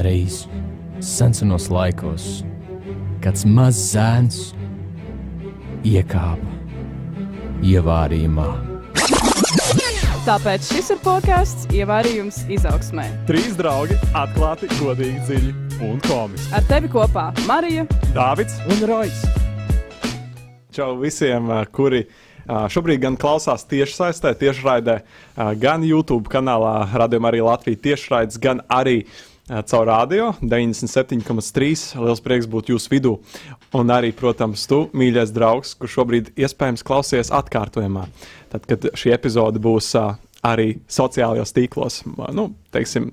Reiz senos laikos kāds mazs zēns iekāpa ievārījumā. Tāpēc šis ir podkāsts Ievārījums izaugsmē. Trīs draugi atklāti, godīgi, dziļi un komiski. Ar tevi kopā Marija, Dāvids Un Rojas! Čau visiem, kuri šobrīd gan klausās tiešsaistē, tiešraidē, ā, gan YouTube kanālā Radio Marija Latvija tiešraides, gan arī ā, caur radio 97,3. Liels prieks būt jūsu vidū. Un arī, protams, tu, mīļais draugs, kurš šobrīd iespējams klausies atkārtojumā. Tad, kad šī epizode būs ā, arī sociālajos tīklos, ā, nu, teiksim,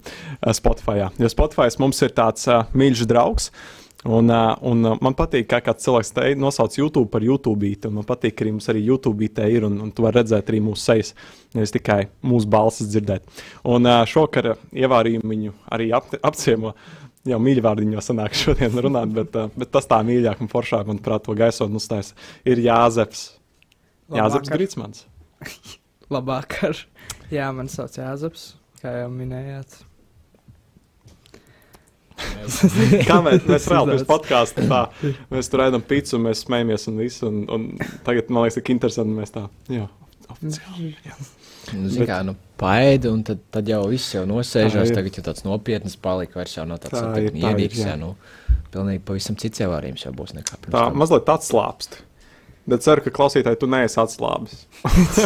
Spotify. Jo Spotify mums ir tāds ā, mīļš draugs. Uh, un uh, man patīk, kā kāds cilvēks te nosauc YouTube par YouTube. Man patīk, ka arī mums arī YouTube te ir, un, un tu vari redzēt arī mūsu sejas, nevis tikai mūsu balsis dzirdēt. Un šokar ievārījumu viņu arī ap, apciemo. Jau mīļvārdiņā sanāk šodien runāt, bet, bet tas tā mīļāk un foršāk, manuprāt, to gaisotni uzstājas, ir Jāzeps. Jāzeps Labvakar. Grīsmans. Labvakar. Jā, man sauc Jāzeps, kā jau minējāt. Kā mēs, mēs reāli pirms podkāstā tā, mēs tur ēdam pīci un mēs smejamies un visu. Un, un tagad man liekas, ka interesanti mēs tā, jā, oficiāli. Jā. Nu, zini kā, nu, paēdi, un tad, tad jau viss jau nosēžās. Tā. Tagad jau tāds nopietns palika. Vairs jau nav tāds Tā tā tā ir, iedīgs. nu, pilnīgi pavisam cits jau būs nekā Tā tam. mazliet atslābst. Bet ceru, ka klausītāji tu neesi atslābis.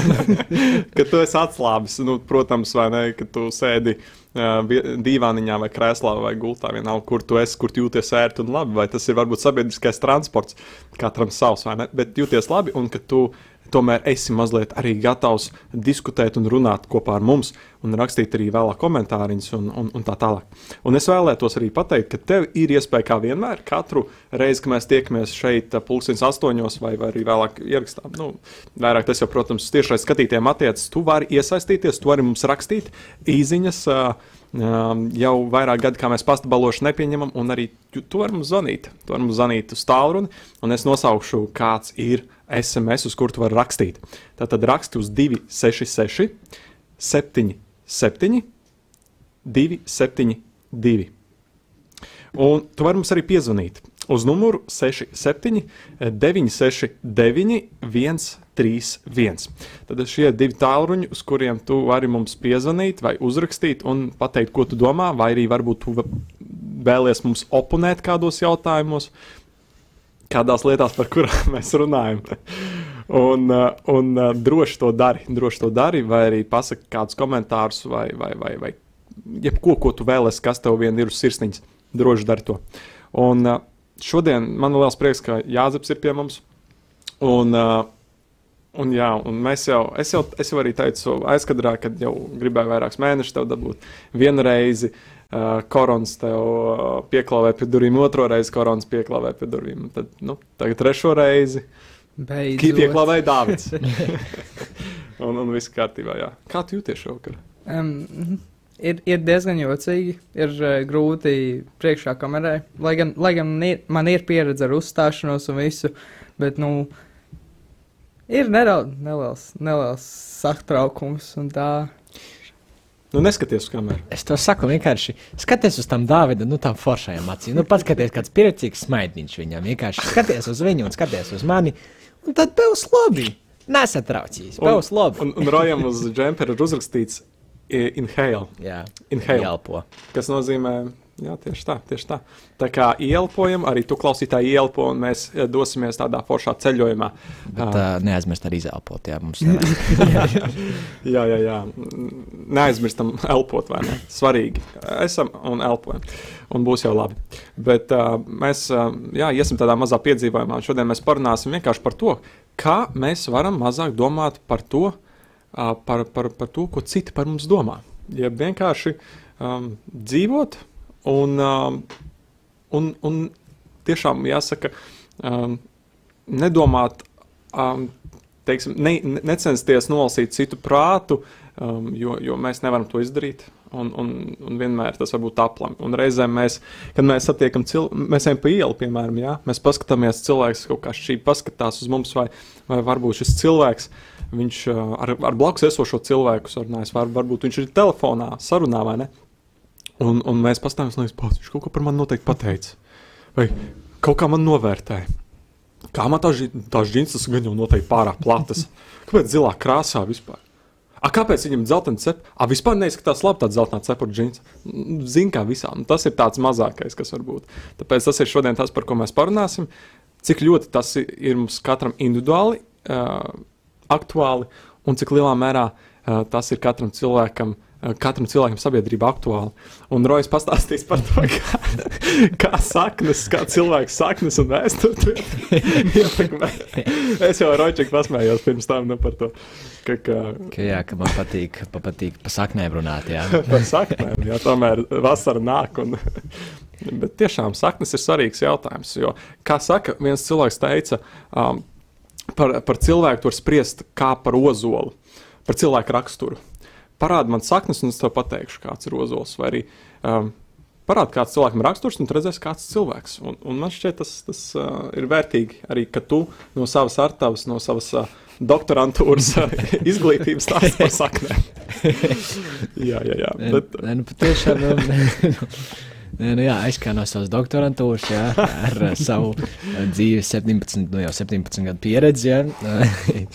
ka tu esi atslābis, nu, protams, vai ne, ka tu sēdi uh, dīvāniņā vai krēslā vai gultā, vienalga, kur tu esi, kur tu jūties ērti un labi. Vai tas ir varbūt sabiedriskais transports, katram savs, vai ne? Bet jūties labi un ka tu tomēr esi mazliet arī gatavs diskutēt un runāt kopā ar mums un rakstīt arī vēlāk komentāriņus un, un, un tā tālāk. Un es vēlētos arī pateikt, ka tev ir iespēja kā vienmēr, katru reizi, kad mēs tiekamies šeit, ap pulkstenis astoņos vai, vai arī vēlāk ierakstām. Nu, vairāk tas jau, protams, tiešai skatītājiem attiecas. Tu vari iesaistīties, tu vari mums rakstīt īziņas. Uh, Um, jau vairāk gadu, kā mēs pastabalošu nepieņemam, un arī vari mums zvanīt. Tu vari mums zvanīt uz tālruni, un es nosaukšu, kāds ir SMS, uz kuru tu vari rakstīt. Tad raksti uz 266, 77, 272. Un tu vari mums arī piezvanīt uz numuru 67, 969, 131. Tad šie divi tālruņi, uz kuriem tu vari mums piezvanīt, vai uzrakstīt un pateikt, ko tu domā, vai arī varbūt tu vēlies mums oponēt kādos jautājumos, kādās lietās, par kurām mēs runājam. Un, uh, un uh, droši to dari, droši to dari, vai arī pasaki kādus komentārus, vai, vai, vai, vai jebko, ko tu vēlēsies, kas tev vien ir uz sirsniņas. Droši dari to. Un uh, šodien man ir liels prieks, ka Jāzeps ir pie mums. Un, un, jā, un mēs jau, es jau, es jau arī teicu aizkadrā, kad jau gribēju vairākus mēnešus tev dabūt vienu reizi. Uh, korons tev uh, pieklāvēja pie durvīm, otru reizi korons pieklāvēja pie durvīm. Tad, nu, tagad trešo reizi Beidzot. pieklāvēja Dārvids. un, un viss kārtībā. Jā. Kā tu jūties šovakar? Um, ir, ir diezgan jocīgi. Ir uh, grūti priekšā kamerai. Lai gan, lai gan ir, man ir pieredze ar uzstāšanos un visu, bet, nu, ir nedaudz neliels, neliels satraukums un tā. Nu, neskaties uz kameru. Es to saku vienkārši. Skaties uz tām Dāvida, nu, tām foršajām acīm. Nu, pats skaties, kāds priecīgs smaidiņš viņam. Vienkārši skaties uz viņu un skaties uz mani. Un tad būs labi. Nesatraucies. Būs labi. Un, un Rojam uz džempera ir uzrakstīts inhale, Jā, inhale Ielpo. kas nozīmē, jā, tieši tā, tieši tā. Tā kā ielpojam, arī tu klausītāji ielpo, un mēs eh, dosimies tādā foršā ceļojumā. Bet uh, neaizmirst arī izelpot. Jā, mums Jā, jā, jā. Neaizmirstam elpot, vai ne? Svarīgi. Esam un elpojam. Un būs jau labi. Bet uh, mēs uh, jā, iesim tādā mazā piedzīvojumā. un Šodien mēs parunāsim vienkārši par to, kā mēs varam mazāk domāt par to, uh, par, par, par to ko citi par mums domā. Ja vienkārši um, dzīvot un, um, un, un tiešām jāsaka, um, nedomāt. Um, teiksim, ne, ne- necensties nolasīt citu prātu, jo, jo mēs nevaram to izdarīt. Un, un, un vienmēr tas var būt aplam. Un reizēm mēs, kad mēs satiekam cilvēku, mēs ejam pa ielu, piemēram, jā, mēs paskatāmies, cilvēks kaut kā šī paskatās uz mums, vai, vai varbūt šis cilvēks, viņš uh, ar, ar blakus esošo cilvēku sarunājas, var, varbūt viņš ir telefonā sarunā vai ne. Un, un mēs pastāvjam, un viņš kaut ko par mani noteikti pateica. Vai kaut kā man novērtēja. Kā man tās tās džins gan jau noteikti pārāk platas? Kāpēc zilā krāsā vispār? A, kāpēc viņam ir dzeltena cepa? A, vispār neizskatās labi tāds zeltainā cepura džins. Zini, kā visām. Tas ir tāds mazākais, kas var būt. Tāpēc tas ir šodien tas, par ko mēs parunāsim. Cik ļoti tas ir mums katram individuāli uh, aktuāli un cik lielā mērā uh, tas ir katram cilvēkam. uh, Katram cilvēkam sabiedrībā aktuāli. Un Rojas pastāstīs par to, kā, kā saknes, kā cilvēks saknes un vēsturi ietekmē. Es jau Ročaku pasmējos pirms tam nu, par to, ka, ka Ka, jā, ka man patīk, pa, patīk pa saknēm runāt. Jā. par saknēm, ja tomēr vasara nāk. Un, bet tiešām saknes ir svarīgs jautājums. Jo, kā saka, viens cilvēks teica, um, par, par cilvēku var spriest kā par ozolu, par cilvēku raksturu. Parādi man saknes, un es tev pateikšu, kāds ir ozols. Vai arī um, parādi, kāds cilvēkam raksturs, un tu redzēsi, kāds ir cilvēks. Un, un man šķiet, tas, tas uh, ir vērtīgi arī, ka tu no savas artavas, no savas uh, doktorantūras uh, izglītības stāsti par saknēm. jā, jā, jā. Nē, Bet, nē, nu, patiešām, nu, nē, nu, jā, aizkā no savas doktorantūras, jā, ar uh, savu uh, dzīvi, 17, nu, jau 17 gadu pieredzi. Jā, uh,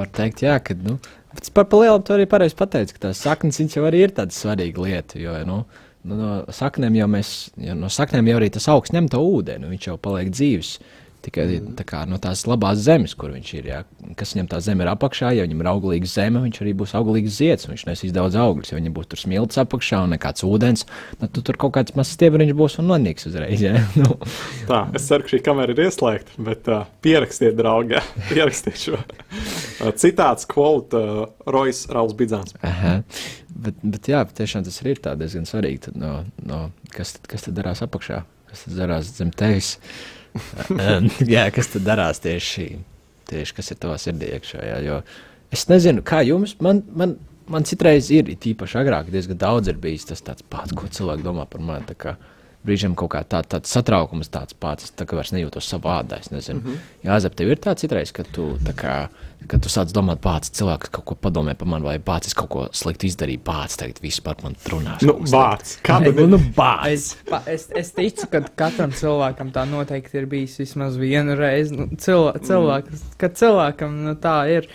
var teikt, jā, ka, nu, pats par lielu to arī pareizi pateicis, ka tās saknes jau arī ir tāda svarīga lieta. Jo, nu, nu, no saknēm jau mēs, jo no saknēm jau arī tas augsts ņem to ūdeni, viņš jau paliek dzīves. Tikai tā kā, no tās labās zemes, kur viņš ir. Jā. Kas viņam tā zeme ir apakšā, ja viņam ir auglīga zeme, viņš arī būs auglīgs zieds. Viņš nesīs daudz augļus. Ja viņam būs tur smilts apakšā un nekāds ūdens, tad tu tur kaut kāds mazs stiebriņš būs un nonīks uzreiz. Jā. Nu, Tā, es ceru, ka šī kamera ir ieslēgta, bet uh, pierakstiet, draugi, pierakstiet šo uh, citātu, quote, uh, Rojas Rauls Bidzāns. aha. bet, bet jā, tiešām tas ir diezgan svarīgi. Tad No, no, kas, tad, kas tad darās apakšā? Kas tad darās zem tevis? Um, jā, kas tad darās tieši, tieši kas ir tavā sirdī iekšā? Jā, jo es nezinu, kā jums, man, man, man citreiz ir, īpaši agrāk, diezgan daudz ir bijis tas pats, ko cilvēki domā par mani. kā Brīžiem kaut kā tā, tāds satraukums, tāds pats, es tā kā vairs nejūtos savā ādā. Es nezinu, mm -hmm. Jā, Zep, tev ir tāds citreiz, ka tu, tā kā, kad tu sāc domāt, pats cilvēks kaut ko padomē par mani, vai pats es kaut ko sliktu izdarīju, pats tagad viss par mani runās. Nu, vārds. Kā tāds. tad Nu, ir? nu. Es, es, es ticu, ka katram cilvēkam tā noteikti ir bijis vismaz vienu reizi. Nu, cilvē, cilvēks, kad cilvēkam nu, tā ir.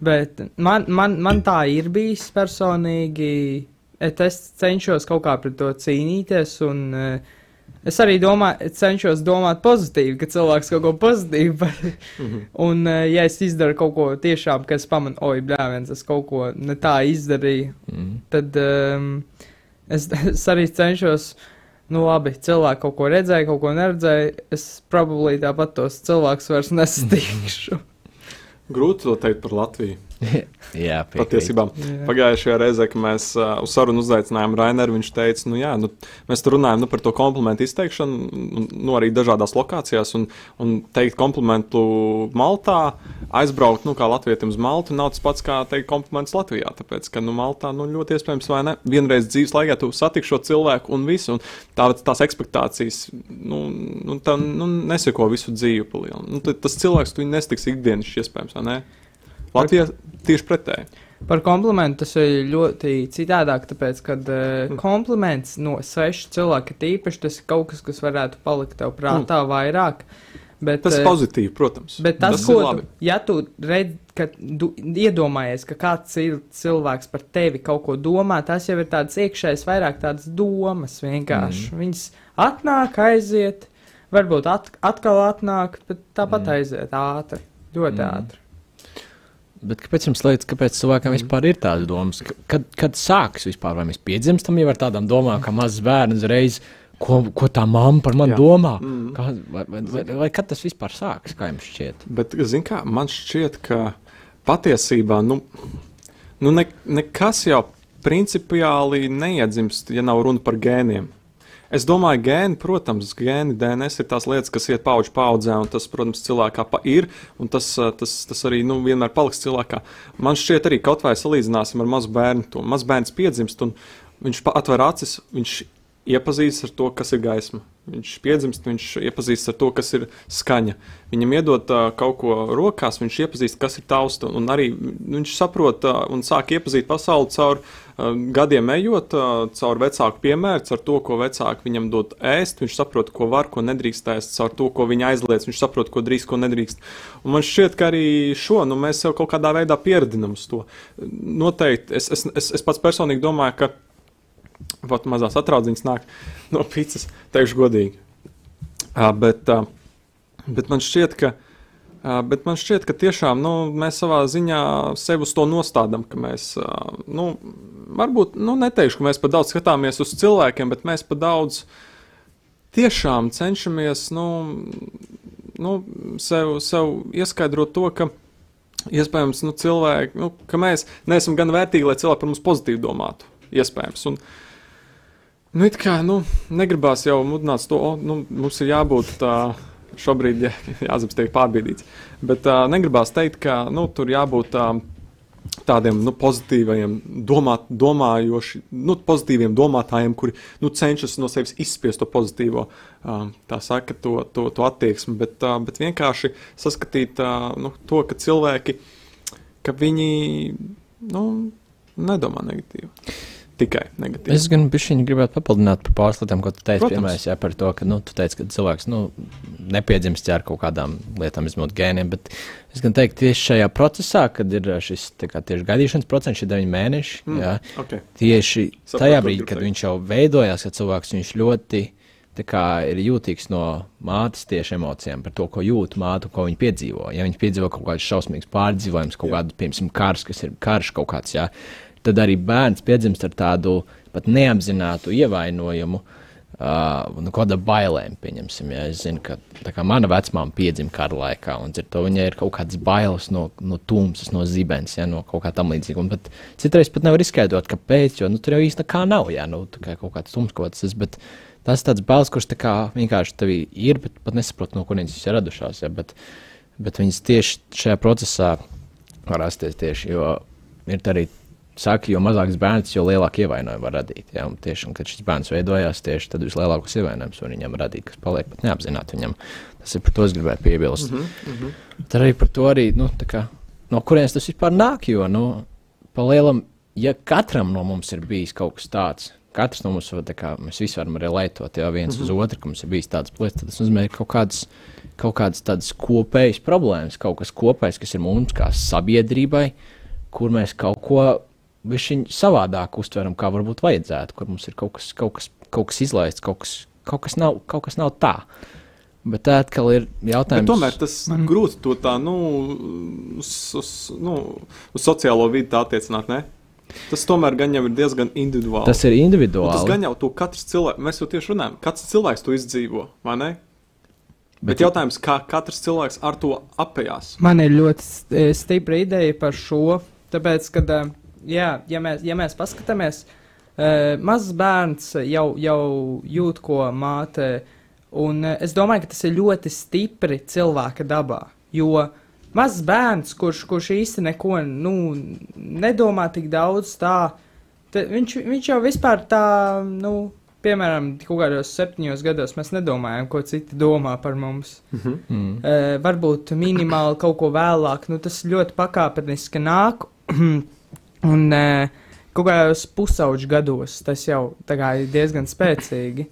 Bet man, man, man tā ir bijis personīgi. Et es cenšos kaut kā pret to cīnīties. Un, eh, Es arī domāju, cenšos domāt pozitīvi, ka cilvēks kaut ko pozitīvu var. Un, eh, ja es izdaru kaut ko tiešām, kas pamana, oi, blēviens, es kaut ko ne tā izdarīju, Mm. tad um, es, es arī cenšos, nu, labi, cilvēki kaut ko redzēja, kaut ko neredzēja. Es probably tāpat tos cilvēkus vairs nesatīkšu. Grūti to teikt par Latviju. jā. Patiesībā Jā. pagājušajā reizē, kad mēs uh, uz sarunu uzaicinājām Rainēru, viņš teica, nu, jā, nu, mēs tur runājam nu, par to komplimentu izteikšanu, un, nu, arī dažādās lokācijās, un, un teikt komplimentu Maltā, aizbraukt, nu, kā latvietim uz Maltu, nav tas pats, kā teikt komplimentus Latvijā. Tāpēc, ka, nu, Maltā, nu, ļoti iespējams, vai ne, vienreiz dzīves laikā tu satiksi šo cilvēku un visu, un tā, tās expectācijas, nu, nu, tā, nu neseko visu dzīvi pa lielu. Nu, tas cilvēks, tu nestiks ikdienas, iespējams, vai ne? Latvijā tieši pretēji. Par komplimentu tas ir ļoti citādāk, tāpēc, ka uh, kompliments no sveša cilvēka tīpaši tas ir kaut kas, kas varētu palikt tev prātā mm. vairāk. Bet, Tas ir eh, pozitīvi, protams. Bet tas, tas ko tu, ja tu redz, ka du, iedomājies, ka kāds cil, cilvēks par tevi kaut ko domā, tas jau ir tāds iekšējs, vairāk tādas domas vienkārši. Mm. Viņas atnāk, aiziet, varbūt at, atkal atnāk, bet tāpat mm. aiziet ātri, ļoti mm. ātri. Bet kāpēc jums liekas, kāpēc cilvēkam Mhm. vispār ir tādas domas? Ka- Kad, kad sākas vispār, vai mēs piedzimstam jau ar tādām domām, kā mazs bērns uzreiz, ko, ko tā mamma par mani Jā. domā? Mm. Kā, vai, vai, vai, vai kad tas vispār sākas, kā jums šķiet? Bet, zin kā, man šķiet, ka patiesībā nu, nu ne, nekas jau principiāli neiedzimst, ja nav runa par gēniem. Es domāju, gēni, protams, gēni, DNS ir tās lietas, kas iet paudžu paudzē, un tas, protams, cilvēkā pa ir, un tas, tas, tas arī nu, vienmēr paliks cilvēkā. Man šķiet, arī kaut vai salīdzināsim ar mazu bērnu, to mazs bērns piedzimst, un viņš atver acis, viņš iepazīstas ar to, kas ir gaisma. Viņš piedzimst, viņš iepazīstas ar to, kas ir skaņa. Viņam iedod uh, kaut ko rokās, viņš iepazīst, kas ir tausta. Un arī viņš saprot uh, un sāk iepazīt pasauli caur uh, gadiem ejot, uh, caur vecāku piemēru, caur to, ko vecāki viņam dod ēst. Viņš saprot, ko var, ko nedrīkst ēst, caur to, ko viņa aizliedz. Viņš saprot, ko drīkst, ko nedrīkst. Un man šķiet, ka arī šo nu, mēs jau kaut kādā veidā pieredzinām uz to. Noteikti es, es, es, es pats personīgi domāju, ka Vat mazās atraudziņas nāk no pīcis, teikšu godīgi. Uh, bet, bet man šķiet, ka. Uh, bet man šķiet, ka tiešām nu, mēs savā ziņā sevi uz to nostādām, ka mēs, uh, nu, varbūt, nu, neteikšu, ka mēs pa daudz skatāmies uz cilvēkiem, bet mēs pa daudz tiešām cenšamies, nu, nu sev, sev ieskaidrot to, ka iespējams, nu, cilvēki, nu, ka mēs neesam gan vērtīgi, lai cilvēki par mums pozitīvi domātu. Iespējams. Un, uh, Nu, it kā nu, negribās jau mudināt to, o, nu, mums ir jābūt tā. Šobrīd jā, jāzapst tiek pārbīdīts. Bet uh, negribās teikt, ka nu, tur jābūt uh, tādiem nu, pozitīviem, domāt, domājoši, nu, pozitīviem domātājiem, kuri nu, cenšas no sevis izspiest to pozitīvo, uh, tā saka, to, to, to attieksmi, bet, uh, bet vienkārši saskatīt uh, nu, to, ka cilvēki, ka viņi nu, nedomā negatīvi tikai negatīvi. Es gan bišķiņi gribētu papildināt par pāris lietām, ko tu teici, piemēram, jā, par to, ka, nu, tu teici, ka cilvēks, nu, nepiedzimst ar kaut kādām lietām, izmantot gēniem, bet es gan teiktu, tieši šajā procesā, kad ir šis, tā kā tieši gadīšanas procents, šie deviņi mēneši, mm, jā, okay. tieši Sapratu, tajā brīdī, kad viņš jau veidojās, kad cilvēks viņš ļoti, kā ir jūtīgs no mātes tieši emocijām par to, ko jūt māte, ko viņa piedzīvo. Ja viņa piedzīvo kaut kādu šausmīgu pārdzīvojumu, kaut kādu, piemēram, karš, kas ir karš kaut kāds, jā, tad arī bērns piedzimst ar tādu pat neapzinātu ievainojumu. Uh, nu, kāda bailēm, pieņemsim, ja es zinu, ka mana vecmāma piedzima kara laikā, un to viņai ir kaut kādas bailes no, no tumsas, no zibens, ja, no kaut kā tam līdzīga. Pat citreiz pat nevar izskaidrot, kāpēc, jo nu, tur jau īstenībā kā nav, ja nu, kā kaut kāds tums kaut kas, bet tas ir tāds bailes, kurš tā kā vienkārši tevī ir, bet pat nesaprot, no kurienes viņas ir radušās, ja, bet, bet viņas tieši šajā procesā var rasties tieši, jo ir arī saka, jo mazāks bērns, jo lielāku ievainojumu var radīt. Ja? Un tieši, un, kad šis bērns veidojās, tieši tad vislielākos ievainojumus var viņam radīt, kas paliek pat neapzināti viņam. Tas ir par to, es gribēju piebilst. Mm -hmm. Tad arī par to arī, nu, kā, no kurienes tas vispār nāk, jo, nu, pa lielam, ja katram no mums ir bijis kaut kas tāds, katrs no mums, kā, mēs visi varam relētot, ja viens mm -hmm. uz otru, ka mums ir bijis tāds plēsts, tad tas nozīmē kaut kādas, kaut kādas tādas kopējas problēmas, kaut kas kopējs, kas ir mums kā sabiedrībai, kur mēs kaut ko viņi savādāk uztveram, kā varbūt vajadzētu, kur mums ir kaut kas, kaut kas, kaut kas izlaists, kaut kas, kaut kas, nav, kaut kas nav tā. Bet tā atkal ir jautājums. Bet tomēr tas man... grūti to tā, nu, uz, uz, nu, uz sociālo vidi tā attiecināt, ne? Tas tomēr gan jau ir diezgan individuāli. Tas ir individuāli. Un tas gan jau to katrs cilvēks, mēs jau tieši runājam, katrs cilvēks to izdzīvo, vai ne? Bet, Bet jautājums, kā katrs cilvēks ar to apējās? Man ir ļoti stipra ideja par šo, tāpēc, kad uh, jā, ja mēs, ja mēs paskatāmies, uh, mazs bērns jau, jau jūt, ko māte, un uh, es domāju, ka tas ir ļoti stipri cilvēka dabā, jo mazs bērns, kurš, kurš īsti neko nu, nedomā tik daudz, tā, te, viņš, viņš jau vispār tā, nu, piemēram, kaut kādos septiņos gados mēs nedomājam, ko citi domā par mums. Mm -hmm. uh, varbūt minimāli kaut ko vēlāk, nu, tas ļoti pakāpeniski nāk. Un uh, kaut kādos pusauģu gados tas jau ir diezgan spēcīgi.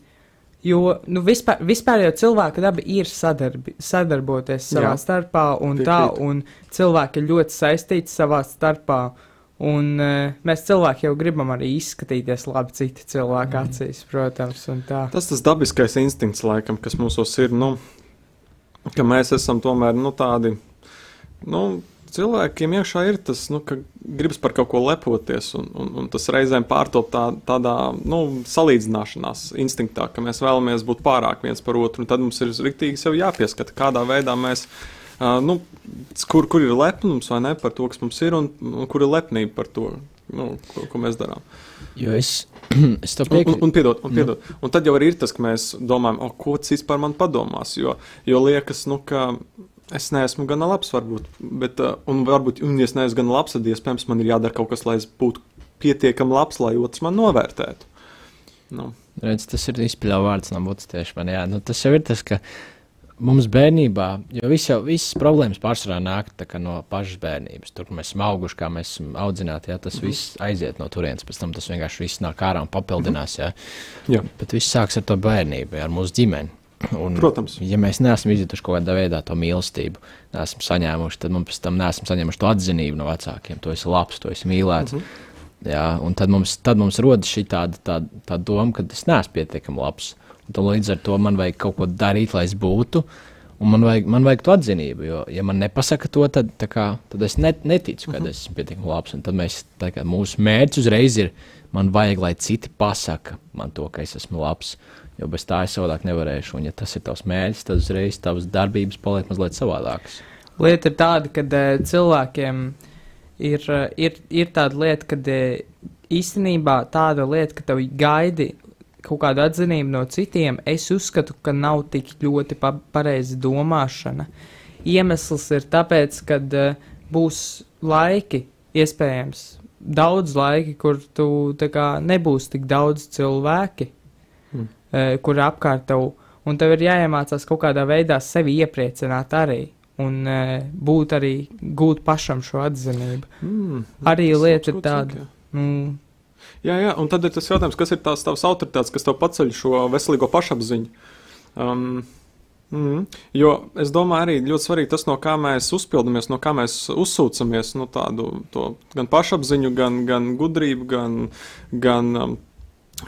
Jo nu, vispār, vispār jau cilvēka daba ir sadarbi, sadarboties savā Jā. starpā, un Piekrīt. tā, un cilvēki ir ļoti saistīti savā starpā. Un, uh, mēs cilvēki jau gribam arī izskatīties labi citu cilvēku mm. acīs, protams. Tas tas dabiskais instinkts, laikam, kas mūsos ir, nu, ka mēs esam tomēr nu, tādi. Nu, cilvēkiem iekšā ir tas, nu, ka gribas par kaut ko lepoties, un, un, un tas reizēm pārtop tā, tādā nu, salīdzināšanās instinktā, ka mēs vēlamies būt pārāk viens par otru, un tad mums ir rīktīgi sev jāpieskata, kādā veidā mēs. Uh, nu, kur, kur ir lepnums vai ne par to, kas mums ir, un, un kur ir lepnība par to, nu, ko, ko mēs darām. Jo es, es tam piekrītu. Un, un, piedod, un, piedod. Mm. un tad jau ir tas, ka mēs domājam, o, ko cits par mani padomās. Jo, jo liekas, nu, ka Es neesmu gana labs, varbūt, bet, uh, un varbūt, un, ja es neesmu gana labs, tad iespējams man ir jādara kaut kas, lai es būtu pietiekami labs, lai otrs man novērtētu. Nu, Redz, tas ir izpildījums vārds, nav būtis tieši man. Jā. Nu, tas jau ir tas, ka mums bērnībā, jo viss jau, visas problēmas pārsvarā nāk no pašas bērnības. Tur mēs esam auguši, kā mēs esam audzināti, jā, tas Mhm. viss aiziet no turienes. Pēc tam tas vienkārši viss nāk ārā un papildinās. Jā. jā, Bet viss sāks ar to bērnību, jā, ar mūsu ģimeni. Un, Protams. Ja mēs neesam izjutuši kaut kādā veidā to mīlestību, neesam saņēmuši, tad mums pēc tam neesam saņēmuši to atzinību no vecākiem. Tu esi labs, tu esi mīlēts. Mm -hmm. Jā, un tad mums, tad mums rodas šī tāda, tāda, tāda doma, ka es neesmu pietiekami labs. Un tad līdz ar to man vajag kaut ko darīt, lai es būtu. Un man vajag, man vajag to atzinību, jo, ja man nepasaka to, tad, kā, tad es net, neticu, ka uh -huh. es esmu pietiekami labs. Tad mēs, kā, mūsu mērķis uzreiz ir, man vajag, lai citi pasaka man to, ka es esmu labs. Jo bez tā es savādāk nevarēšu. Un, ja tas ir tavs mērķis, tad uzreiz tavas darbības paliek mazliet savādākas. Lieta ir tāda, ka uh, cilvēkiem ir, uh, ir, ir tāda lieta, ka uh, īstenībā tāda lieta, ka tev gaidi kaut kādu atzinību no citiem, es uzskatu, ka nav tik ļoti pa pareiza domāšana. Iemesls ir tāpēc, ka uh, būs laiki, iespējams, daudz laiki, kur tu kā, nebūs tik daudz cilvēki, uh, kur apkārt tev, un tev ir jāiemācās kaut kādā veidā sevi iepriecināt arī. Un uh, būt arī gūt pašam šo atzinību. mm, Arī lieta ir tāda. Nu, Jā, jā, un tad ir tas jautājums, kas ir tās tavas autoritātes, kas tev paceļ šo veselīgo pašapziņu. Um, mm, jo es domāju, arī ļoti svarīgi tas, no kā mēs uzpildamies, no kā mēs uzsūcamies. Nu, tādu, to, gan pašapziņu, gan, gan gudrību, gan, gan um,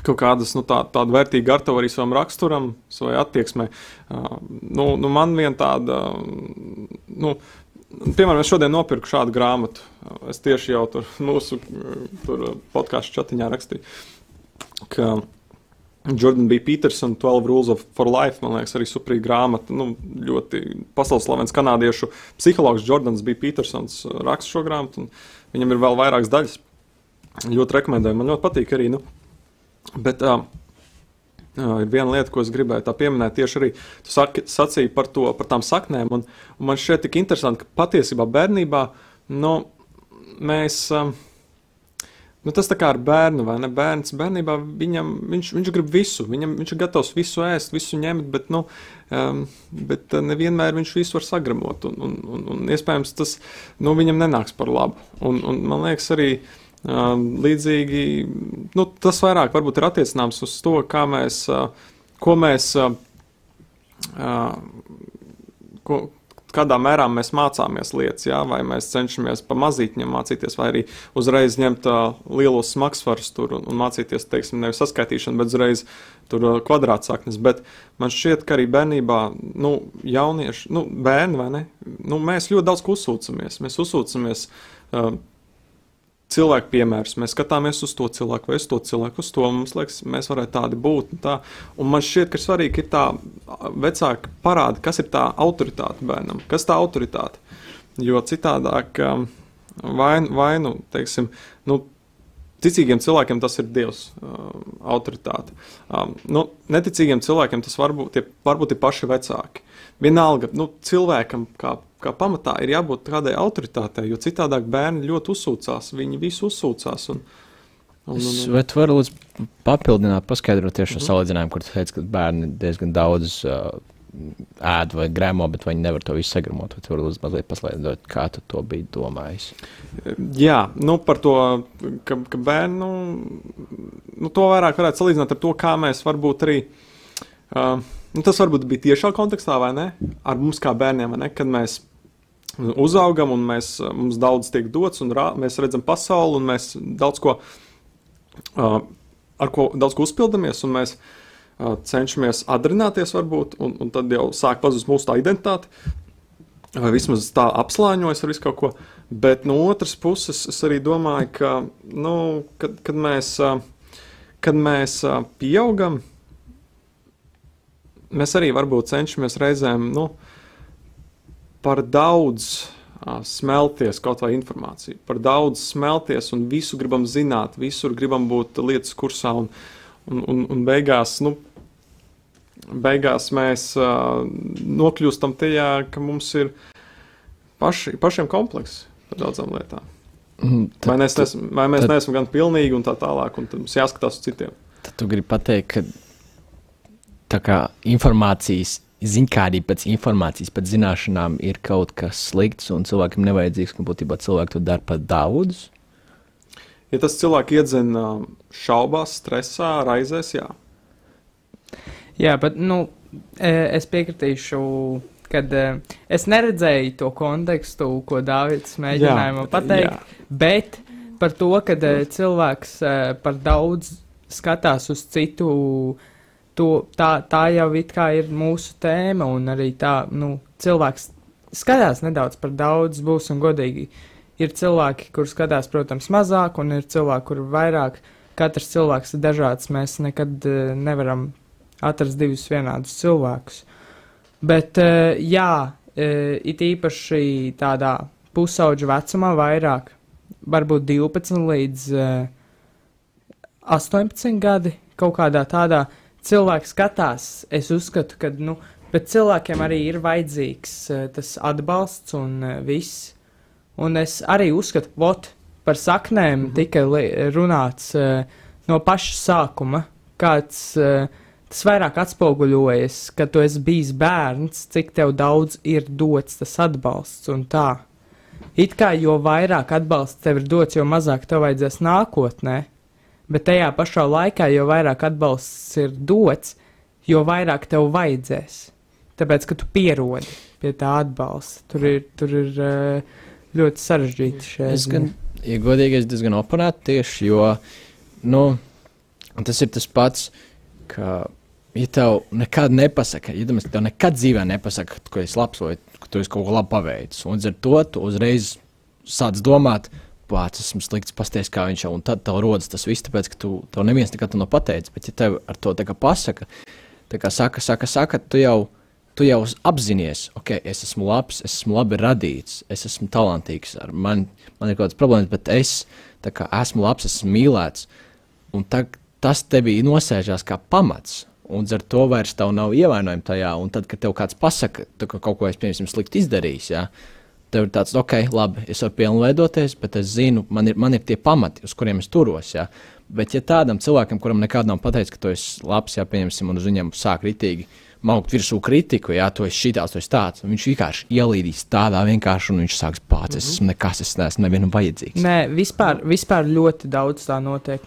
kaut kādas nu, tā, tādu vērtīgu artavu arī savam raksturam, savai attieksmei. Uh, nu, nu, man viena tāda. Nu, Piemēram, es šodien nopirku šādu grāmatu. Es tieši jau tur mūsu podkāstu chatiņā rakstīju, ka Jordan B. Peterson, 12 Rules of for Life, man liekas, arī suprīga grāmata. Nu, ļoti pasaules slavens kanādiešu psihologs Jordans B. Petersons uh, raksta šo grāmatu, un viņam ir vēl vairākas daļas. Ļoti rekomendēju, man ļoti patīk arī. Nu. Bet uh, ir viena lieta, ko es gribēju pieminēt, tieši arī tu saki, sacīji par, to, par tām saknēm. Un, un man šķiet tik interesanti, ka patiesībā bērnībā nu, mēs. Uh, Nu, tas tā kā ar bērnu, vai ne? Bērns bērnībā viņam, viņš, viņš grib visu, viņam, viņš ir gatavs visu ēst, visu ņemt, bet, nu, um, bet nevienmēr viņš visu var sagramot. Un, un, un, un iespējams tas nu, viņam nenāks par labu. Un, un man liekas, arī uh, līdzīgi nu, tas vairāk varbūt ir attiecināms uz to, kā mēs, ko mēs. Ko, kādā mērā mēs mācāmies lietas, jā, vai mēs cenšamies pamazītņiem mācīties, vai arī uzreiz ņemt lielos smagsvarus tur un, un mācīties, teiksim, nevis saskaitīšanu, bet uzreiz tur kvadrātsaknes. Bet man šķiet, ka arī bērnībā, nu, jaunieši, nu, bērni vai ne, nu, mēs ļoti daudz uzsūcamies. Mēs uzsūcamies uh, cilvēku piemērus. Mēs skatāmies uz to cilvēku, vai uz to cilvēku, uz to mums liekas, mēs varētu tādi būt. Un, tā. un man šķiet, ka svarīgi ir tā vecāka parāda, kas ir tā autoritāte bērnam, kas tā autoritāte. Jo citādāk, um, vai, vai nu, teiksim, nu, Ticīgiem cilvēkiem tas ir Dievs, uh, autoritāte. Um, nu, neticīgiem cilvēkiem tas varbūt, tie, varbūt ir paši vecāki. Vienalga, nu, cilvēkam kā, kā pamatā ir jābūt kādai autoritātei, jo citādi bērni ļoti uzsūcās. Viņi visi uzsūcās. Un, un, un, un, Vai tu vari lūdzu papildināt, paskaidrot tieši šo salīdzinājumu, kur tu teici, ka bērni diezgan daudz uh, ēd vai grēmo, bet viņi nevar to visu sagramot. Vai tu vari lūdzu mazliet paskaidrot, kā tu to biji domājis? Jā, nu par to, ka, ka bērnu nu, nu, to vairāk varētu salīdzināt ar to, kā mēs varbūt arī. Uh, nu, tas varbūt bija tiešā kontekstā, vai ne? Ar mums kā bērniem, ne? Kad mēs uzaugam un mēs, mums daudz tiek dots, un rā, mēs redzam pasauli, un mēs daudz ko, uh, ar ko daudz ko uzpildamies, un mēs uh, cenšamies atdarināties, varbūt, un, un tad jau sāk pazust mūsu tā identitāte. Vai vismaz tā apslāņojas ar visu kaut ko. Bet no otras puses, es arī domāju, ka, nu, kad, kad mēs, uh, kad mēs uh, pieaugam, mēs arī varbūt cenšamies reizēm nu, par daudz smelties kaut vai informāciju, par daudz smelties un visu gribam zināt, visur gribam būt lietas kursā un, un, un, un beigās, nu, beigās mēs uh, nokļūstam tajā, ka mums ir paši, pašiem komplekss par daudzām lietām. Mm, Vai, mēs, tad- nesam, vai mēs tad- neesam gan pilnīgi un tā tālāk, un tad mums jāskatās uz citiem. Tad tu gribi pateikt, ka tā kā informācijas, ziņkārība pēc informācijas, pēc zināšanām ir kaut kas slikts un cilvēkam nevajadzīgs, ka būtībā cilvēki to dara par daudz. Ja tas cilvēks iedzina šaubās, stresā, raizēs, jā. Jā, bet nu, e, es piekritīšu, kad e, es neredzēju to kontekstu, ko Dārvids mēģināja Jā, man pateikt, jā. bet par to, ka e, cilvēks par daudz skatās uz citu, to, tā, tā jau ir mūsu tēma, un arī tā, nu, cilvēks skatās nedaudz par daudz, būsim godīgi. Ir cilvēki, kur skatās, protams, mazāk, un ir cilvēki, kur vairāk. Katrs cilvēks ir dažāds. Mēs nekad uh, nevaram atrast divus vienādus cilvēkus. Bet, uh, jā, uh, it īpaši tādā pusauģa vecumā, vairāk, varbūt 12 līdz uh, 18 gadi, kaut kādā tādā cilvēks skatās. Es uzskatu, ka nu, cilvēkiem arī ir vajadzīgs uh, tas atbalsts un uh, viss. Un es arī uzskatu, ka par saknēm mm -hmm. tika runāts uh, no paša sākuma. Kāds uh, tas vairāk atspoguļojas, kad tu esi bijis bērns, cik tev daudz ir dots tas atbalsts un tā. It kā jo vairāk atbalsta tev ir dots, jo mazāk tev vajadzēs nākotnē, bet tajā pašā laikā, jo vairāk atbalsts ir dots, jo vairāk tev vajadzēs. Tāpēc, ka tu pierodi pie tā atbalsta. Tur ir, tur ir uh, ļoti sarežģīti šie gan, ja godīgi, es diezgan oponētu tieši, jo nu, tas ir tas pats, ka, ja tev nekad nepasaka, ja tev nekad dzīvē nepasaka, ka tu esi labs vai ka tu esi kaut ko labi paveicis, un ar to tu uzreiz sāc domāt, pats esmu slikts, pasties, kā viņš jau, un tad tev rodas tas viss, tāpēc, ka tu, tev neviens nekad to nav pateicis, bet ja tev ar to tā kā pasaka, tā kā saka, saka, saka, tu jau, tu jau apzinājies, ok, es esmu labs, es esmu labi radīts, es esmu talantīgs, man, man ir kaut kādas problēmas, bet es kā esmu labs, esmu mīlēts, un tā, tas tevī nosēžās kā pamats. Un ar to vairs nav ievainojumi tajā. Un tad, kad tev kāds pasaka, ka kaut ko es, piemēram, slikti izdarījis, ja, tev ir tāds, ok, labi, es varu pilnveidoties, bet es zinu, man ir, man ir tie pamati, uz kuriem es turos. Ja. Bet, ja tādam cilvēkam, kuram nekad nav pateicis, ka tu esi labs, ja pieņemsim, un uz viņiem sāk ritīgi maukt virsū kritiku, ja tu esi šitās, tu esi tāds, un viņš vienkārši ielīdīs tādā vienkārši, un viņš sāks pats, es esmu nekas, es neesmu nevienam vajadzīgs. Nē, vispār, vispār ļoti daudz tā notiek.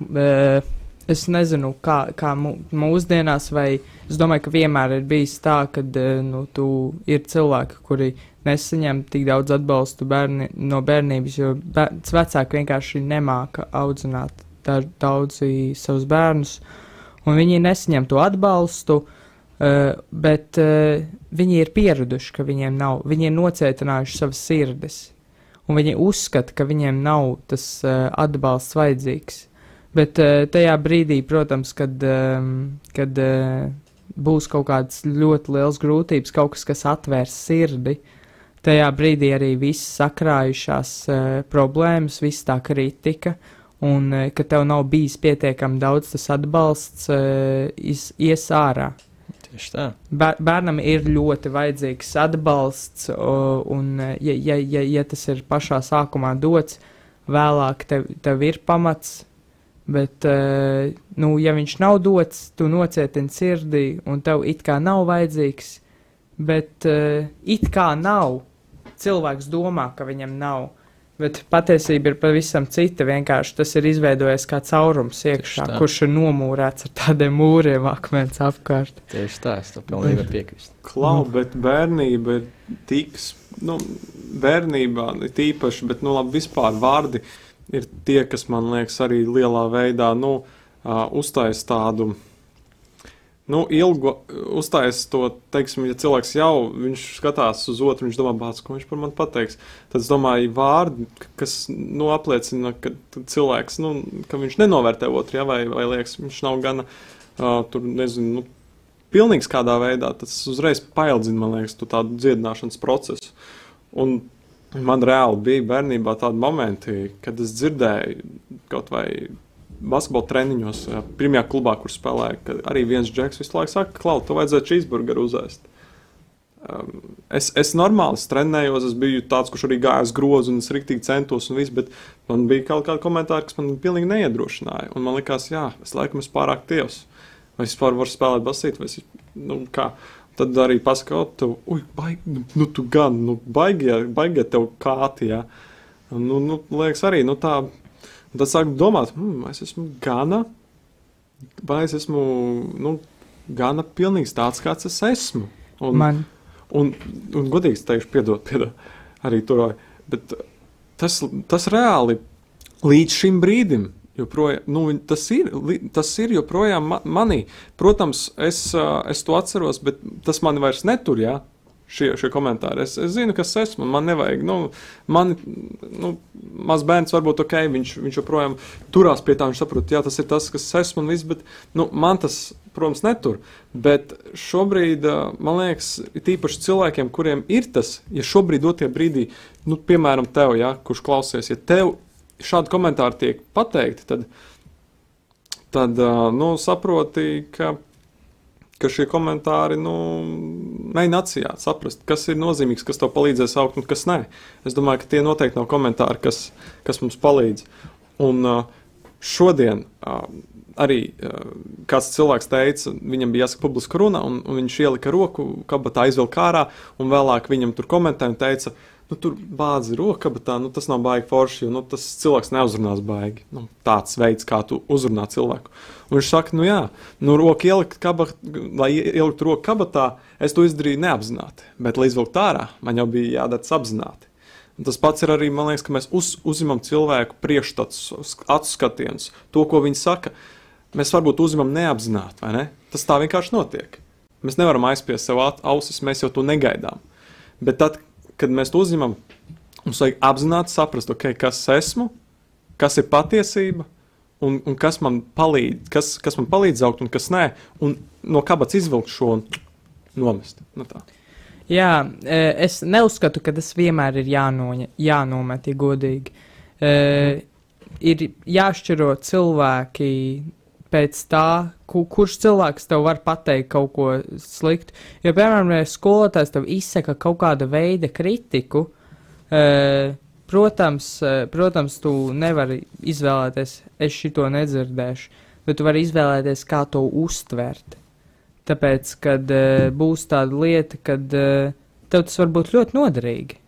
Es nezinu, kā, kā mū- mūsdienās, vai es domāju, ka vienmēr ir bijis tā, ka nu, ir cilvēki, kuri nesaņem tik daudz atbalstu bērni, no bērnības, jo bērns vecāki vienkārši nemāca audzināt da- daudzi savus bērnus, un viņi nesaņem to atbalstu. Uh, bet uh, viņi ir pieraduši, ka viņiem nav, viņi ir nocietinājuši savas sirdis, un viņi uzskata, ka viņiem nav tas uh, atbalsts vajadzīgs. Bet uh, tajā brīdī, protams, kad, um, kad uh, būs kaut kādas ļoti liels grūtības, kaut kas, kas atvērs sirdi, tajā brīdī arī viss sakrājušās uh, problēmas, viss tā kritika, un uh, ka tev nav bijis pietiekami daudz tas atbalsts, uh, iz, ies ārā. Tieši tā. Bēr, bērnam ir ļoti vajadzīgs atbalsts, o, un, ja, ja, ja, ja tas ir pašā sākumā dots, vēlāk tev, tev ir pamats. Bet, eh, nu, ja viņš nav dots, tu nocietini sirdī, un tev it kā nav vajadzīgs, bet uh, it kā nav. Cilvēks domā, ka viņam nav. Bet patiesība ir pavisam cita. Vienkārši tas ir izveidojies kā caurums iekšā, kurš ir nomūrēts ar tādiem mūriem, akmens apkārt. Tieši tā, es tam pilnīgi varu piekrist. Klau, Nu. bet bērnība ir tik, nu, bērnībā ir tīpaši, bet, nu, labi, vispār vārdi ir tie, kas man liekas arī lielā veidā, nu, uh, uztais tādu, nu, ilgu, uztais to, teiksim, ja cilvēks jau, skatās uz otru, viņš domā, bāc, ko viņš par mani pateiks, tad es domāju, vārdi, kas, nu, apliecina, ka cilvēks, nu, ka viņš nenovērtē otru, ja, vai, vai liekas, viņš nav gana, uh, tur, nezinu, nu, pilnīgs kādā veidā, tas uzreiz paildzina, man liekas, tu tādu dziedināšanas procesu. Un man reāli bija bērnībā tādi momenti, kad es dzirdēju kaut vai basketbola treniņos, jā, pirmajā klubā, kur spēlēju, ka arī viens džeks visu laiku saka, Klau, tu vajadzētu cheeseburgeru uzēst. Um, es, es normāli trenējos, es biju tāds, kurš arī gāja uz grozu un es rīktīgi centos, un viss, bet man bija kaut kādi komentāri, kas man pilnīgi neiedrošināja. Un man likās, jā, es laikam esmu pārāk tievs. Vai es vispār varu spēlēt basīt, vai es, nu, kā. Tad arī pasakā, tu, uj, baigi, nu, tu gan, nu, baigi, baigi tev kāti, jā. Un, nu, nu, liekas arī, nu, tā, un tad sāk domāt, hmm, es esmu gana, vai es esmu, nu, gana pilnīgs tāds, kāds es esmu. Un, Man, Un, un godīgi teikšu, piedod, piedod arī tur. Bet tas, tas reāli līdz šim brīdim, joprojām, nu, tas, ir, tas ir joprojām ma manī. Protams, es, es to atceros, bet tas man vairs netur. Jā. Šie, šie komentāri. Es, es zinu, kas esmu. Man nevajag. Nu, man, nu, maz bērns varbūt ok, viņš, viņš joprojām turās pie tā. Viņš saprot, jā, tas ir tas, kas es esmu un viss. Bet nu, man tas, protams, netur. Bet šobrīd, man liekas, tīpaši cilvēkiem, kuriem ir tas, ja šobrīd, dotie brīdī, nu, piemēram, tev, ja, kurš klausies, ja tev šādi komentāri tiek pateikti, tad, tad nu, saproti, ka, ka šie komentāri nu, mēģina atsijāt, saprast, kas ir nozīmīgs, kas tev palīdzēs augt un kas nē. Es domāju, ka tie noteikti nav komentāri, kas, kas mums palīdz. Un ā, šodien ā, arī ā, kāds cilvēks teica, viņam bija jāsaka publiska runa, un, un viņš ielika roku kabatā, aizvilka ārā, un vēlāk viņam tur komentēja un teica, nu, tur bāzi roka, bet tā, nu, tas nav baigi forši, jo nu, tas cilvēks neuzrunās baigi. Nu, tāds veids, kā tu uzrunā cilvēku. Un viņš saka, nu jā, nu, roka ielikt kabat, lai ielikt roku kabatā, es to izdarīju neapzināti, bet lai izvilkt ārā, man jau bija jādara apzināti. Un tas pats ir arī, man liekas, ka mēs uz, uzņemam cilvēku priekšstats, acu skatienus, to, ko viņi saka. Mēs varbūt uzņemam neapzināti, vai ne? Tas tā vienkārši notiek. Mēs nevaram aizspiest sev ausis, mēs jau to negaidām. Bet tad, kad mēs to uzņemam, mums vajag apzināti saprast, okay, kas esmu, kas ir patiesība un, un kas, man palīdz, kas, kas man palīdz augt un kas nē, un no kabatas izvilkt šo un nomest. Nu tā. jā, e, es neuzskatu, ka tas vienmēr ir jānoņa, jānomet, ja godīgi. E, ir jāšķiro cilvēki pēc tā, ku, kurš cilvēks tev var pateikt kaut ko sliktu. Jo, piemēram, ja skolotājs tev izsaka kaut kāda veida kritiku, e, protams, e, protams, tu nevari izvēlēties, es šito nedzirdēšu, bet tu vari izvēlēties, kā to uztvert. Tāpēc, kad uh, būs tāda lieta, kad uh, tev tas var būt ļoti noderīgi.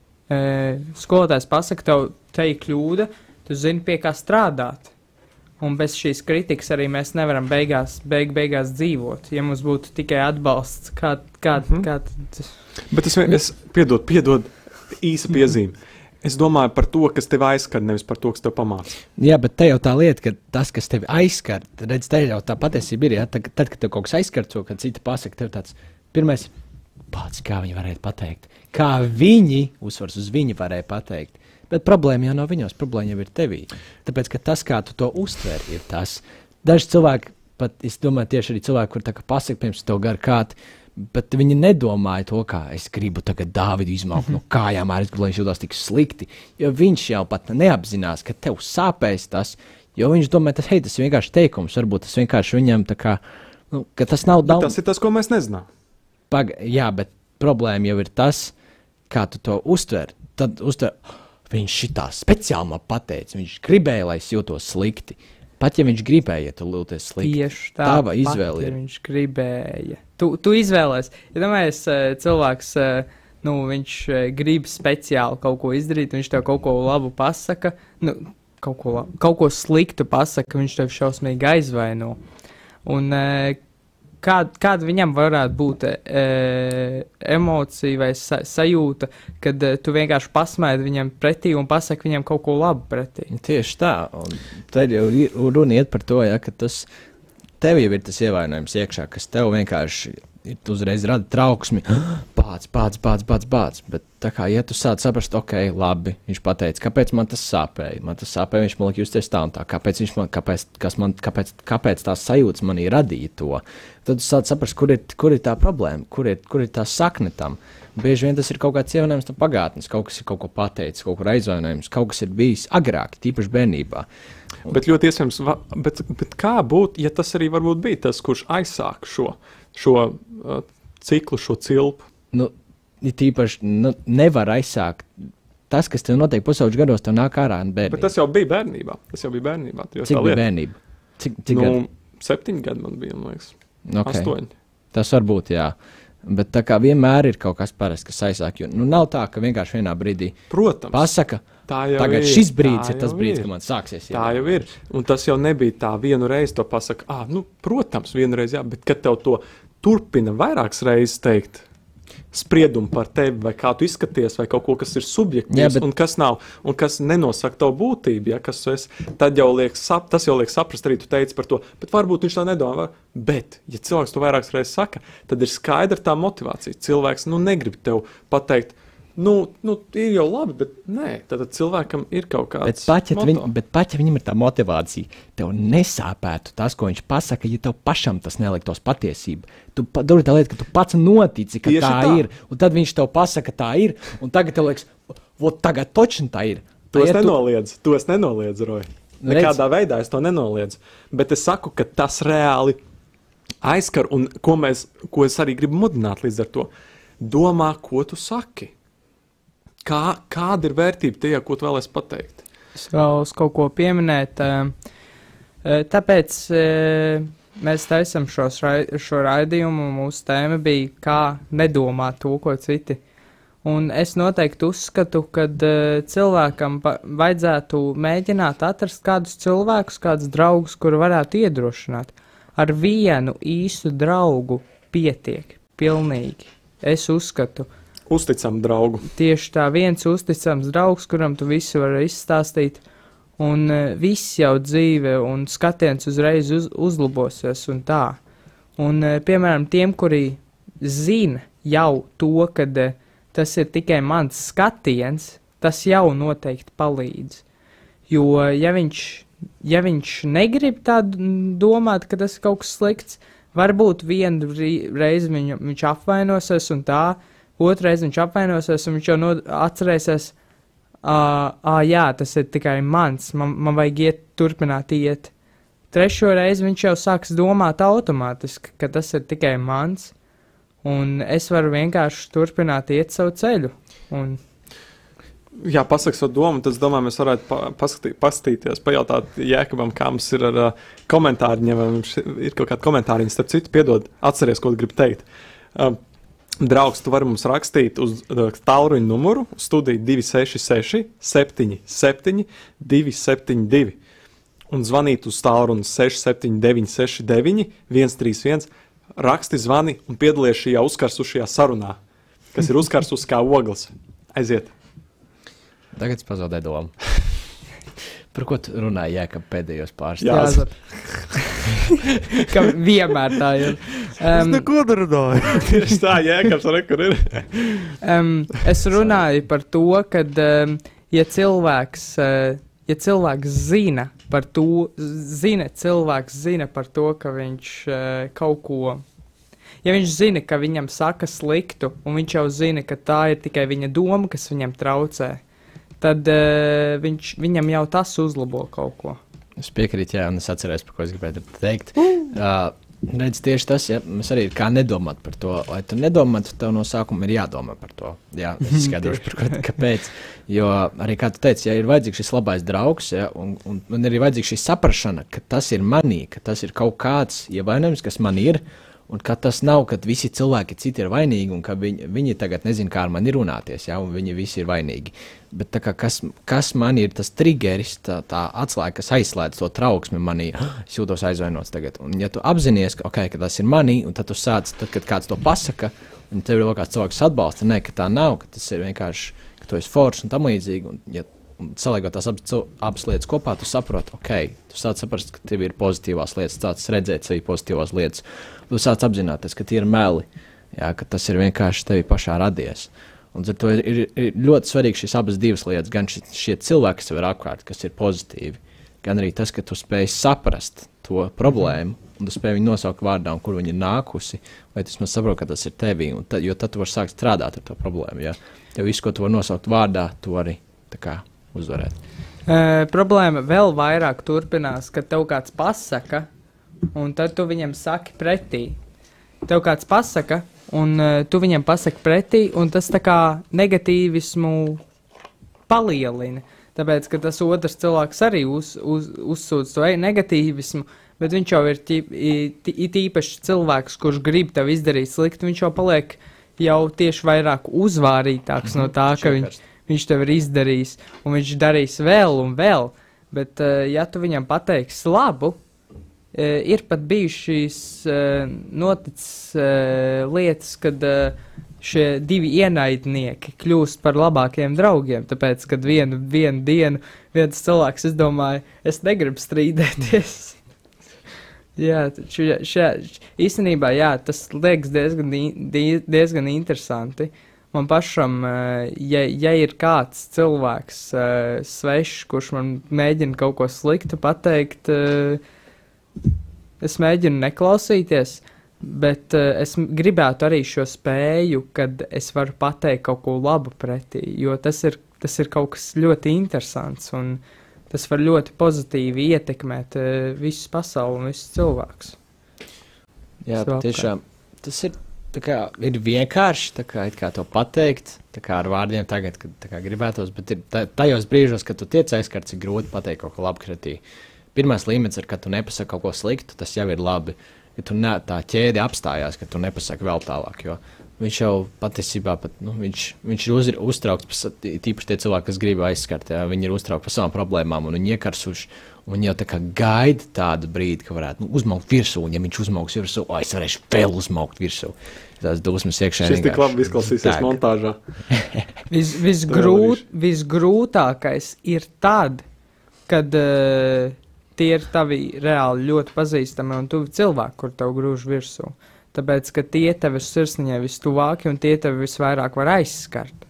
Skolotājs pasaka, tev te ir kļūda, tu zini, pie kā strādāt. Un bez šīs kritikas arī mēs nevaram beigās, beig, beigās dzīvot. Ja mums būtu tikai atbalsts, kā, kā, mm -hmm. kā tad, Bet es, vien- es piedod, piedod, īsa piezīme. Es domāju par to, kas tev aizskar, nevis par to, kas tev pamāca. Jā, bet te jau tā lieta, ka tas, kas tevi aizskar, redz, te jau tā patiesība ir. Ja? Tad, tad, kad tev kaut kas aizskar, to, kad citi pasaka, tev tāds pirmais, pats kā viņi varēja pateikt, kā viņi, uzsvars uz viņu varēja pateikt. Bet problēma jau nav viņos, problēma jau ir tevī. Tāpēc, ka tas, kā tu to uztver, ir tas. Daži cilvēki, pat es domāju, tieši arī cilvēki, kur tā kā pasaka, pirms to gar kādu, bet viņi nedomāja to, kā es gribu tagad Dāvidu izmaukt no kājām, ar es gribu, lai viņš jūtas tik slikti. Jo viņš jau pat neapzinās, ka tev sāpēs tas, jo viņš domā, tas, hei, tas ir vienkārši teikums, varbūt tas vienkārši viņam tā kā, nu, ka tas nav daudz. tas ir tas, ko mēs nezinām. Paga, jā, bet problēma jau ir tas, kā tu to uztver. Tad uztver, viņš šitā speciāli man pateica, viņš gribēja, lai es jūtos slikti. Pat ja viņš gribēja, ja tu jūties slikti. tieši tā Tava izvēle ir. Viņš gribēja. Tu, tu izvēlējies. Ja domājies, eh, cilvēks, eh, nu, viņš eh, grib speciāli kaut ko izdarīt, viņš tev kaut ko labu pasaka, nu, kaut ko, labu, kaut ko sliktu pasaka, viņš tev šausmīgi aizvaino. Un, Kāda, kāda viņam varētu būt e, emocija vai sa, sajūta, kad e, tu vienkārši pasmaidi viņam pretī un pasaki viņam kaut ko labu pretī? Tieši tā. Un tad jau runa iet par to, ja, ka tas tev jau ir tas ievainojums iekšā, kas tev vienkārši ir uzreiz rada trauksmi. Pats, pats, pats, pats, pats. Bet tā kā ja tu sāc saprast, ok, labi, viņš pateica, kāpēc man tas sāpēja. Man tas sāpēja, viņš man lika justies tā un tā. Kāpēc, man, kāpēc, man, kāpēc, kāpēc tās sajūtas manī radīja to? Tad tu sāc saprast, kur ir, kur ir tā problēma, kur ir, kur ir tā sakne tam. Bieži vien tas ir kaut kāds ievainojums no pagātnes, kaut kas ir kaut ko pateicis, kaut kur aizvainojums, kaut kas ir bijis agrāk, tīpaši bērnībā. Bet ļoti iespējams, bet, bet kā būtu, ja tas arī bija tas, kurš aizsāk šo, šo uh, ciklu, šo cilpu? Nu, īpaši nu, nevar aizsākt. Tas, kas tev notiek pusauģu gados, tev nāk ārā no Bet tas jau bija bērnībā. Tas jau bija bērnībā. Cik bija lieta. bērnība? Cik, cik Nu, gadi? septiņi gadi man bija, man liekas. Okay. Astoņi. Tas var būt, jā. Bet tā kā vienmēr ir kaut kas parasts, kas aizsāk. Jo, nu, nav tā, ka vienkārši vienā brīdī Protams. pasaka, tagad ir. šis brīdis ir tas brīdis, ir. kad man sāksies. Tā jau ir. Un tas jau nebija tā vienu reizi to pasakot. Ah, nu, protams, vienreiz, jā, bet kad tev to turpina vairākas reizes teikt, spriedumu par tevi, vai kā tu izskaties, vai kaut ko, kas ir subjektīvs, Jā, bet- un kas nav, un kas nenosaka tavu būtību, ja, kas esi, tad jau liek, sap, tas jau liek saprast, arī tu teici par to, bet varbūt viņš tā nedomā. Bet, ja cilvēks to vairākas reizes saka, tad ir skaidra tā motivācija. Cilvēks nu, negrib tev pateikt, nu, nu, ir jau labi, bet nē, tad cilvēkam ir kaut kāds. Bet pat, ja moto. viņ, bet pat ja viņam ir tā motivācija, tev nesāpētu tas, ko viņš pasaka, ja tev pašam tas neliktos patiesība. Tu ir tā lieta, ka tu pats notici, ka Tieši tā, tā ir. Un tad viņš tev pasaka, tā ir. Un tagad tev liekas, vot tagad točni tā ir. To es Ja tu- nenoliedzu, to es nenoliedzu, Roja. Redz. Nekādā veidā es to nenoliedzu. Bet es saku, ka tas reāli aizskar, un ko, mēs, ko es arī gribu mudināt līdz ar to. Domā, ko tu saki. Kā, kāda ir vērtība tajā, ko tu vēlēsi pateikt? Es vēlos kaut ko pieminēt. ā, ā, Tāpēc ā, mēs taisām šo raidījumu. un Mūsu tēma bija, kā nedomāt to, ko citi. Un es noteikti uzskatu, ka cilvēkam vajadzētu mēģināt atrast kādus cilvēkus, kādus draugus, kuri varētu iedrošināt. Ar vienu īstu draugu pietiek. Pilnīgi. Es uzskatu, Uzticam draugu. tieši tā viens uzticams draugs, kuram tu visu vari izstāstīt, un uh, viss jau dzīve un skatiens uzreiz uz, uzlabosies un tā. Un, uh, piemēram, tiem, kuri zina jau to, ka uh, tas ir tikai mans skatiens, tas jau noteikti palīdz. Jo, ja viņš, ja viņš negrib tā d- domāt, ka tas ir kaut kas slikts, varbūt vienu reizi viņu, viņš apvainosies un tā, Otrais viņš apvainosies, un viņš jau no, atcerēsies, ah, uh, jā, tas ir tikai mans, man, man vajag iet, turpināt iet. Trešo reizi viņš jau sāks domāt automātiski, ka tas ir tikai mans, un es varu vienkārši turpināt iet savu ceļu. Un, Jā, pasakiet savu domu, tad es domāju, mēs varētu pa, paskatī, paskatīties, pajautāt Jēkabam, kā mums ir ar uh, komentāriem, vai mums ir kaut kādi komentāri. Starp citu, piedod, atceries, ko gribu teikt. Uh, Draugs, tu vari mums rakstīt uz uh, tālruņa numuru, studiju 266, 77, 272, un zvanīt uz tālruni 679, 69, 131. Raksti, zvani un piedalies šajā uzkarsušajā sarunā, kas ir uzkarsus kā ogles. Aiziet! Tagad es pazaudēju domu. Par ko tu runāji, jā, ka pēdējos pāris? Jāzep. ka vienmēr tā ir. Um, neko nerunāju. Tieši tā, jēkabs, arī kur ir. Um, es runāju par to, ka, um, ja cilvēks, uh, ja cilvēks zina par to, zina, cilvēks zina par to, ka viņš uh, kaut ko. Ja viņš zina, ka viņam saka sliktu, un viņš jau zina, ka tā ir tikai viņa doma, kas viņam traucē, tad uh, viņš, viņam jau tas uzlabo kaut ko. Es piekrītu, jā, un es atceros, par ko es gribēju teikt. Uh, redz, tieši tas, ja mēs arī kā nedomāt par to. Lai tu nedomātu, tev no sākuma ir jādomā par to. Jā, es izskaidrošu, par ko, kāpēc. Jo arī, kā tu teici, ja ir vajadzīgs šis labais draugs, ja, un, un, un ir vajadzīga šī saprašana, ka tas ir manī, ka tas ir kaut kāds ievainojums, kas man ir. Un ka tas nav, ka visi cilvēki citi ir vainīgi, un ka viņi, viņi tagad nezina, kā ar mani runāties, ja, un viņi visi ir vainīgi. Bet kā, kas, kas man ir tas triggeris, tā, tā atslēga, kas aizslēdz to trauksmi manī, "Ah, es jūtos aizvainots tagad. Un, ja tu apzinājies, ka, okay, ka tas ir manī, un tad tu sāc, tad, kad kāds to pasaka, un tev ir vēl kāds cilvēks atbalsta, nē, ka tā nav, ka tas ir vienkārši, ka tu esi foršs un tam līdzīgi. Un, ja, un salīdzinot tās abas, abas lietas kopā, tu saproti, ok, tu sāc saprast, ka tev ir pozitīvās lietas, sāc redzēt sevi pozitīvās lietas. Tu sāc apzināties, ka tie ir meli, jā, ka tas ir vienkārši tevi pašā radies. Un ar to ir, ir, ir ļoti svarīgi šīs abas lietas, gan šie, šie cilvēki, kas tev ir apkārt, kas ir pozitīvi, gan arī tas, ka tu spēj saprast to problēmu, un tu spēj viņu nosaukt vārdā, kur viņa ir nākusi, vai tu saproti, ka tas ir tevī, un tad, jo tad tu vari sākt strādāt ar to problēmu. Ja, ja visu, ko tu vari nosaukt vārdā, tu vari kā uzvarēt. Uh, problēma vēl vairāk turpinās, kad tev kāds pasaka, un tad tu viņam saki pretī. Tev kāds pasaka, un uh, tu viņam pasaki pretī, un tas tā kā negatīvismu palielina. Tāpēc, ka tas otrs cilvēks arī uz, uz, uzsūdz to negatīvismu, bet viņš jau ir tīp, it īpaši cilvēks, kurš grib tev izdarīt slikti, viņš jau paliek jau tieši vairāk uzvārītāks no tā, ka viņš, viņš tev ir izdarījis, un viņš darīs vēl un vēl. Bet, uh, ja tu viņam pateiksi labu, uh, ir pat bijušas uh, noticis lietas, kad šie divi ienaidnieki kļūst par labākiem draugiem. Tāpēc, kad vienu, vienu dienu viens cilvēks izdomāja, es negribu strīdēties. jā, taču šajā, īstenībā jā, tas liekas diezgan, diezgan interesanti. Uh, man pašam, eh, ja, ja ir kāds cilvēks, uh, svešs, kurš man mēģina kaut ko sliktu pateikt, uh, es mēģinu neklausīties. Bet es gribētu arī šo spēju, kad es varu pateikt kaut ko labu pretī, jo tas ir, tas ir kaut kas ļoti interesants un tas var ļoti pozitīvi ietekmēt visu pasauli un visus cilvēkus. Jā, tiešām tas ir kā, ir vienkārši kā, kā to pateikt, kā ar vārdiem tagad, kad kā, gribētos, bet ir tajos brīžos, kad tu tiec aizskarts, ir grūti pateikt kaut ko labu kretī. Pirmais līmenis ir, kad tu nepasaki kaut ko sliktu, tas jau ir labi. Ja tu ne, tā ķēde apstājās, ka tu nepasaki vēl tālāk. Jo viņš jau patiesībā pat, nu, viņš, viņš ir uz, uztraukts, tīpaši tie cilvēki, kas grib aizskart, jā, viņi ir uztraukti par savām problēmām un viņi iekarsuši. Un jau tā kā gaida tādu brīdi, ka varētu nu, uzmaukt virsū, un ja viņš uzmauks virsū, oh, es varēšu vēl uzmaukt virsū. Tās dusmas iekšā. Šis tik labi izklausīsies montāžā. Vis, visgrūt, visgrūtākais ir tad, kad uh, tie ir tavi reāli ļoti pazīstami un tuvi cilvēki, kur tev grūž virsū. Tāpēc, ka tie tev ir sirsniņai vistuvāki un tie tev visvairāk var aizskart.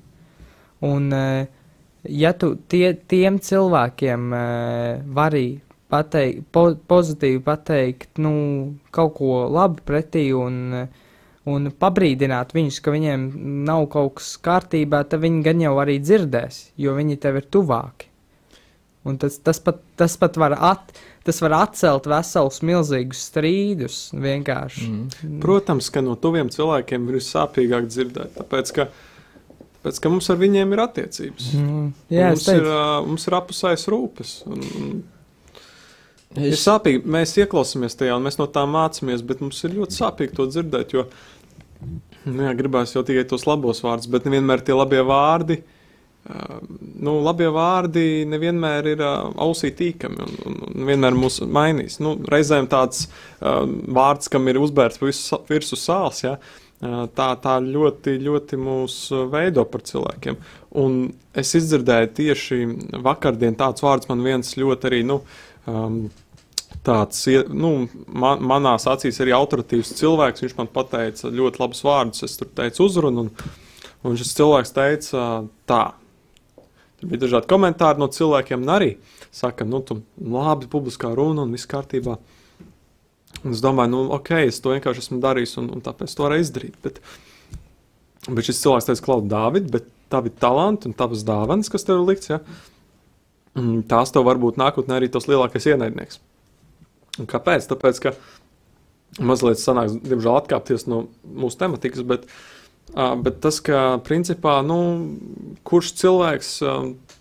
Un, uh, ja tu tie, tiem cilvēkiem uh, vari pateikt, po, pozitīvi pateikt nu, kaut ko labu pretī un, un pabrīdināt viņus, ka viņiem nav kaut kas kārtībā, tad viņi gan jau arī dzirdēs, jo viņi tev ir tuvāki. Un tas, tas, pat, tas pat var, at, tas var atcelt veselus milzīgus strīdus vienkārši. Mm. Protams, ka no tuviem cilvēkiem ir sāpīgāk dzirdēt, tāpēc, ka uh, Pēc tam mums ar viņiem ir attiecības. Mm, jā, mums, ir, uh, mums ir apusējas rūpes. Un, un es... Ir sāpīgi, mēs ieklausāmies tajā, un mēs no tā mācāmies, bet mums ir ļoti sāpīgi to dzirdēt. Jo nu, jā, gribēs jau tikai tos labos vārdus, bet nevienmēr tie labie vārdi. Uh, nu, labie vārdi nevienmēr ir uh, ausī tīkami un, un, un vienmēr mūs mainīs. Nu, reizēm tāds uh, vārds, kam ir uzbērts virsū sāls, ja, uh, tā, tā ļoti, ļoti mūs veido par cilvēkiem. Un es izdzirdēju tieši vakardien tāds vārds, man viens ļoti arī, nu, um, tāds, nu, man, manās acīs arī autoritīvs cilvēks, viņš man pateica ļoti labus vārdus, es tur teicu uzrunu, un, un šis cilvēks teica tā. Tur bija dažādi komentāri no cilvēkiem, un arī saka, nu, tu labi publiskā runa un viss kārtībā. Uh, Un es domāju, nu, ok, es to vienkārši esmu darījis, un, un tāpēc to varēju izdarīt. Bet, bet šis cilvēks teica, Klaud, Dāvid, bet tavi talanti un tavas dāvanas, kas tev ir likts, ja, tās tev varbūt nākotnē arī tas lielākais ienaidnieks. Un kāpēc? Tāpēc, ka mazliet sanāks, diemžēl, atkāpties no mūsu tematikas, bet, bet tas, ka principā, nu, kurš cilvēks,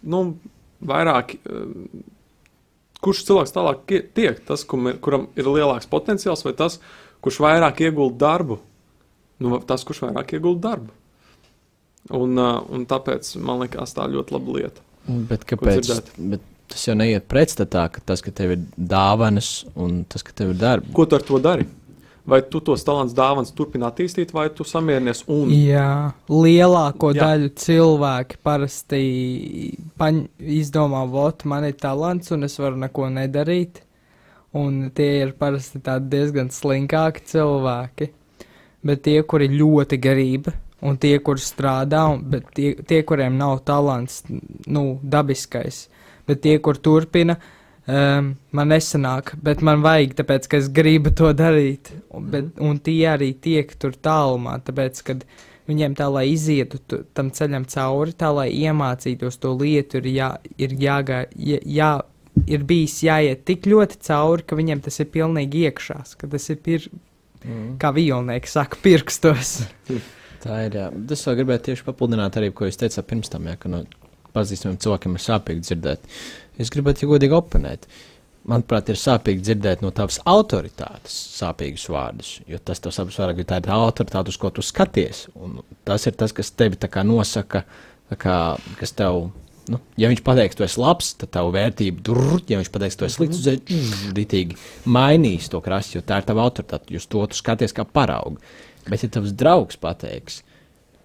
nu, vairāk. Kurš cilvēks tālāk tiek? Tas, kuram ir lielāks potenciāls, vai tas, kurš vairāk iegulda darbu? Nu, tas, kurš vairāk iegulda darbu. Un, un tāpēc man liekas, tā ļoti laba lieta. Bet kāpēc? Bet tas jau neiet pretstatā, ka tas, ka tev ir dāvanas un tas, ka tev ir darbi. Ko tu ar to dari? Vai tu tos talants dāvāns turpini attīstīt, vai tu samierinies un. Jā, lielāko Jā. daļu cilvēki parasti paņ, izdomā, vot, man ir talants un es varu neko nedarīt. Un tie ir parasti tādi diezgan slinkāki cilvēki. Bet tie, kuri ļoti grib, un tie, kuri strādā, un, bet tie, tie, kuriem nav talants, nu, dabiskais, bet tie, kur turpina, uh, um, man nesanāk, bet man vajag, tāpēc, ka es gribu to darīt. Un, bet, mhm. un tie arī tiek tur tālumā, tāpēc, ka viņiem tā, lai izietu tu, tam ceļam cauri, tā, lai iemācītos to lietu, ir, jā, ir, jāgā, jā, jā, ir bijis jāiet tik ļoti cauri, ka viņiem tas ir pilnīgi iekšās, ka tas ir pir, mm. kā violnieki saka, pirkstos. Tā ir. Jā. Es vēl gribēju tieši papildināt arī, ko jūs teicāt pirms tam, jā, ka no pazīstamiem cilvēkiem ir sāpīgi dzirdēt. Es gribētu, ja godīgi oponēt. Manuprāt, ir sāpīgi dzirdēt no tavas autoritātes sāpīgus vārdus, jo tas tev saprast vairāk, jo tā ir autoritāte, uz ko tu skaties. Un tas ir tas, kas tevi nosaka, kā, kas tev nu, ja viņš pateiks, tu esi labs, tad tavu vērtību tur, ja viņš pateiks, tu esi slikts, tad mm, rītīgi mainīs to krasi, jo tā ir tava autoritāte. Jūs to tu skaties kā paraugu. Bet, ja tavs draugs pateiks,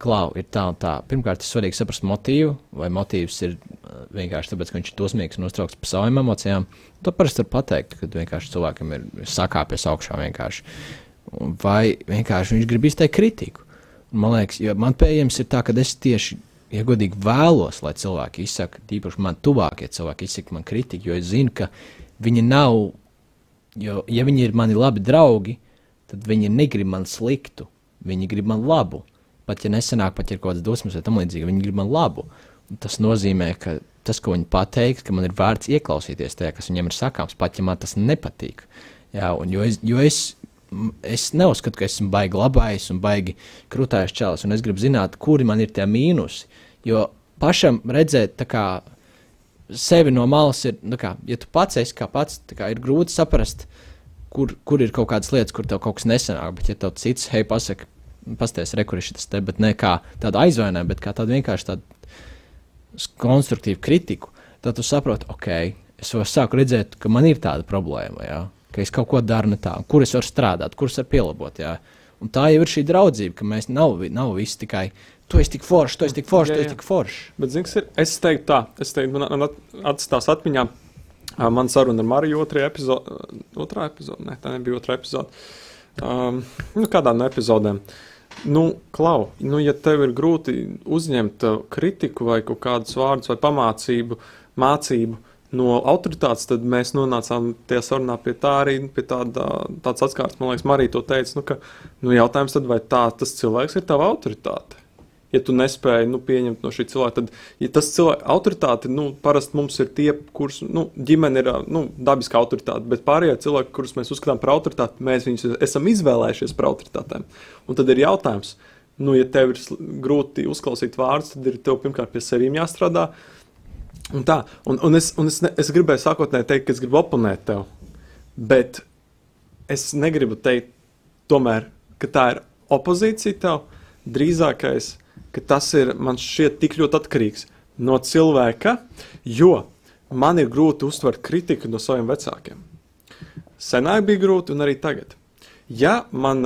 klau, ir tā un tā, pirmkārt, ir svarīgi saprast motīvu, vai motīvs ir uh, vienkārši tāpēc, ka viņš ir dosmīgs un uztraukts par savām emocijām. To parasti var pateikt, kad vienkārši cilvēkam ir sakāpies augšā vienkārši. Vai vienkārši viņš grib izteikt kritiku. Man liekas, man pieejams ir tā, ka es tieši ja godīgi vēlos, lai cilvēki izsaka, tīpaši man tuvākie cilvēki izsaka man kritiku, jo es zinu, ka viņi nav, jo, ja viņi ir mani labi draugi, tad viņi negrib man sliktu. Viņi grib man labu. Pat ja nesenāk, pat ja ir kaut kādas dusmas vai tam līdzīgi, viņi grib man labu. Tas nozīmē, ka tas, ko viņi pateiks, ka man ir vērts ieklausīties tajā, kas viņiem ir sakāms, pat ja man tas nepatīk. Jā, un jo es, jo es, es neuzskatu, ka esmu baigi labais un baigi krūtājs čels, un es gribu zināt, kuri man ir tie mīnusi. Jo pašam redzēt, kā sevi no malas ir, nu kā, ja tu pats esi kā pats, kā, ir grūti saprast, kur, kur ir kaut kādas lietas, kur tev kaut kas nesanāk. Bet, ja tev cits, hei, pasaka, pasties, rekurši tas te, bet ne kā tādu aizvainojumu, bet kā tādu vienkārši tādu konstruktīvu kritiku, tad tu saproti, ok, es jau sāku redzēt, ka man ir tāda problēma, jā, ka es kaut ko daru ne tā, kur es varu strādāt, kurus var pielabot. Jā. Un tā jau ir šī draudzība, ka mēs nav, nav visi tikai tu esi tik foršs, tu esi tik foršs, tu esi tik foršs. Bet, zināms, es teiktu tā, es teiktu, man, man atstās atmiņā. Man saruna ar Mariju otrajā epizodē, otrā epizodē, ne, tā nebija otrā epizode. Um, nu, kādā no epizodēm. Nu, Klau, nu, ja tev ir grūti uzņemt kritiku vai kaut kādus vārdus vai pamācību, mācību no autoritātes, tad mēs nonācām tie sarunā pie tā arī, pie tāda, tāds atkārts, man liekas, Marija to teica, nu, ka, nu, jautājums tad, vai tā tas cilvēks ir tava autoritāte? Ja tu nespēji nu, pieņemt no šī cilvēka, tad ja tas cilvēks, autoritāte, nu, parasti mums ir tie, kurus, nu, ģimene ir nu, dabiska autoritāte, bet pārējie cilvēki, kurus mēs uzskatām par autoritāti, mēs viņus esam izvēlējušies par autoritātēm. Un tad ir jautājums, nu, ja tev ir grūti uzklausīt vārdus, tad ir tev pirmkārt pie sevis jāstrādā. Un tā, un, un es, un es, ne, es gribēju sākotnēji teikt, ka es gribu oponēt tev, bet es negribu teikt, tomēr, ka tā ir opozīcija tev. Drīzākais ka tas ir man šķiet tik ļoti atkarīgs no cilvēka, jo man ir grūti uztvert kritiku no saviem vecākiem. Senāk bija grūti, un arī tagad. Ja man,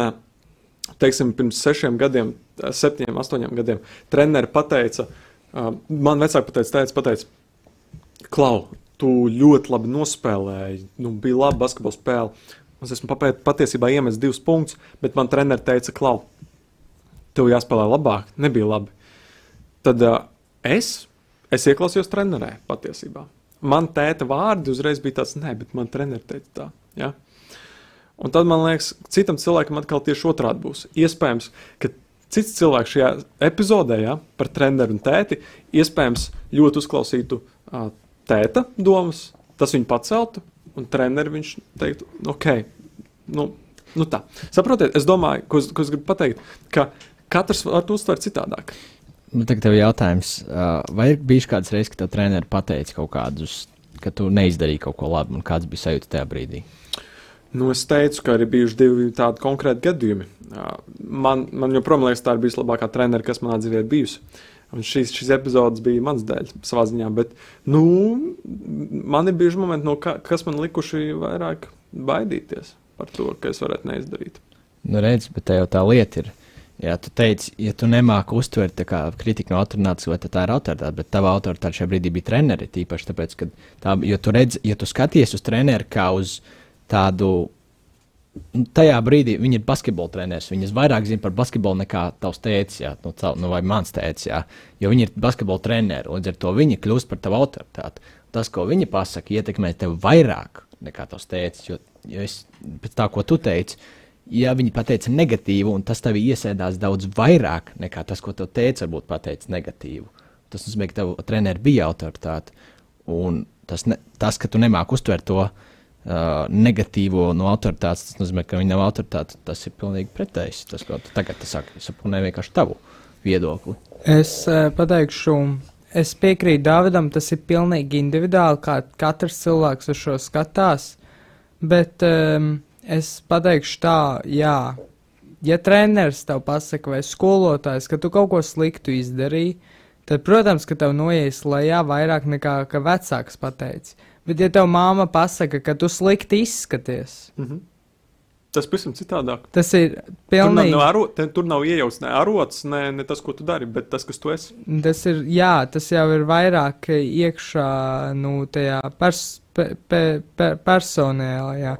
teiksim, pirms sešiem gadiem, septiņiem, astoņiem gadiem, treneri pateica, man vecāki pateica, teica, pateica, Klau, tu ļoti labi nospēlēji, nu, bija laba basketbola spēle. Es esmu patiesībā iemetis divus punktus, bet man treneris teica, Klau, tev jāspēlē labāk, nebija labi. Tad uh, es, es ieklausījos trenerē patiesībā. Man tēta vārdi uzreiz bija tāds, nē, bet man treneris teica tā. Ja? Un tad man liekas, citam cilvēkam atkal tieši otrādi būs. Iespējams, ka cits cilvēks šajā epizodē ja, par treneru un tēti iespējams ļoti uzklausītu uh, tēta domas, tas viņu paceltu, un treneri viņš teiktu, ok, nu, nu tā. Saprotiet, es domāju, ko, ko es gribu pateikt, ka Katrs var to uztvert citādāk. Nu, tagad tev jautājums, vai ir bijis kāds reizes, kad tev treneris pateica kaut kādus, ka tu neizdarīji kaut ko labu, un kāds bija sajūta tajā brīdī? Nu, es teicu, ka ir bijuši divi tādi konkrēti gadījumi. Man, man joprojām liekas, tā ir bijusi labākā trenere, kas manā dzīvē ir bijusi. Un šīs, šīs epizodes bija mans dēļ, savā ziņā. Bet, nu, man ir bijuši momenti, no ka, kas man likuši vairāk baidīties par to, ka es varētu neizdarīt. Nu, redz, bet tā jau tā lieta ir Jā, tu teici, ja tu nemāki uztvert kritiku no autoritātes, vai tā ir autoritāte, bet tava autoritāte šajā brīdī bija treneri. Tīpaši tāpēc, ka tā, jo tu redz, ja tu skaties uz treneri kā uz tādu, tajā brīdī viņi ir basketbola treneris. Viņas vairāk zina par basketbolu nekā tavs tēvs, nu, nu, vai mans tēvs, jo viņi ir basketbola treneri. Līdz ar to viņi kļūst par tavu autoritāti. Tas, ko viņi pasaka, ietekmē tevi vairāk nekā tavs tēvs. Jo, jo es, pēc tā, ko tu teici, ja viņi pateica negatīvu, un tas tev iesēdās daudz vairāk nekā tas, ko tev teica, varbūt pateica negatīvu. Tas nozīmē, ka tev treneris bija autoritāte. Un tas, ne, tas, ka tu nemāki uztvert to, uh, negatīvo no autoritātes, tas nozīmē, ka viņi nav autoritāte. Tas ir pilnīgi pretējs. Tas, ko tu tagad saki, saprotu vienkārši tavu viedokli. Es uh, pateikšu, es piekrītu Dāvidam, tas ir pilnīgi individuāli, kā katrs cilvēks uz šo skatās. Bet um, es pateikšu tā, jā, ja treneris tev pasaka, vai skolotājs, ka tu kaut ko sliktu izdarīji, tad, protams, ka tev noies lejā vairāk nekā vecāks pateicis. Bet, ja tev māma pasaka, ka tu slikti izskaties, Mhm. Tas pavisam citādāk. tas ir Tur nav, pilnīgi. aro, te, tur nav iejauts ne arots, ne, ne tas, ko tu dari, bet tas, kas tu esi. Tas ir, jā, tas jau ir vairāk iekšā, nu, tajā pers, pe, pe, pe, personālajā.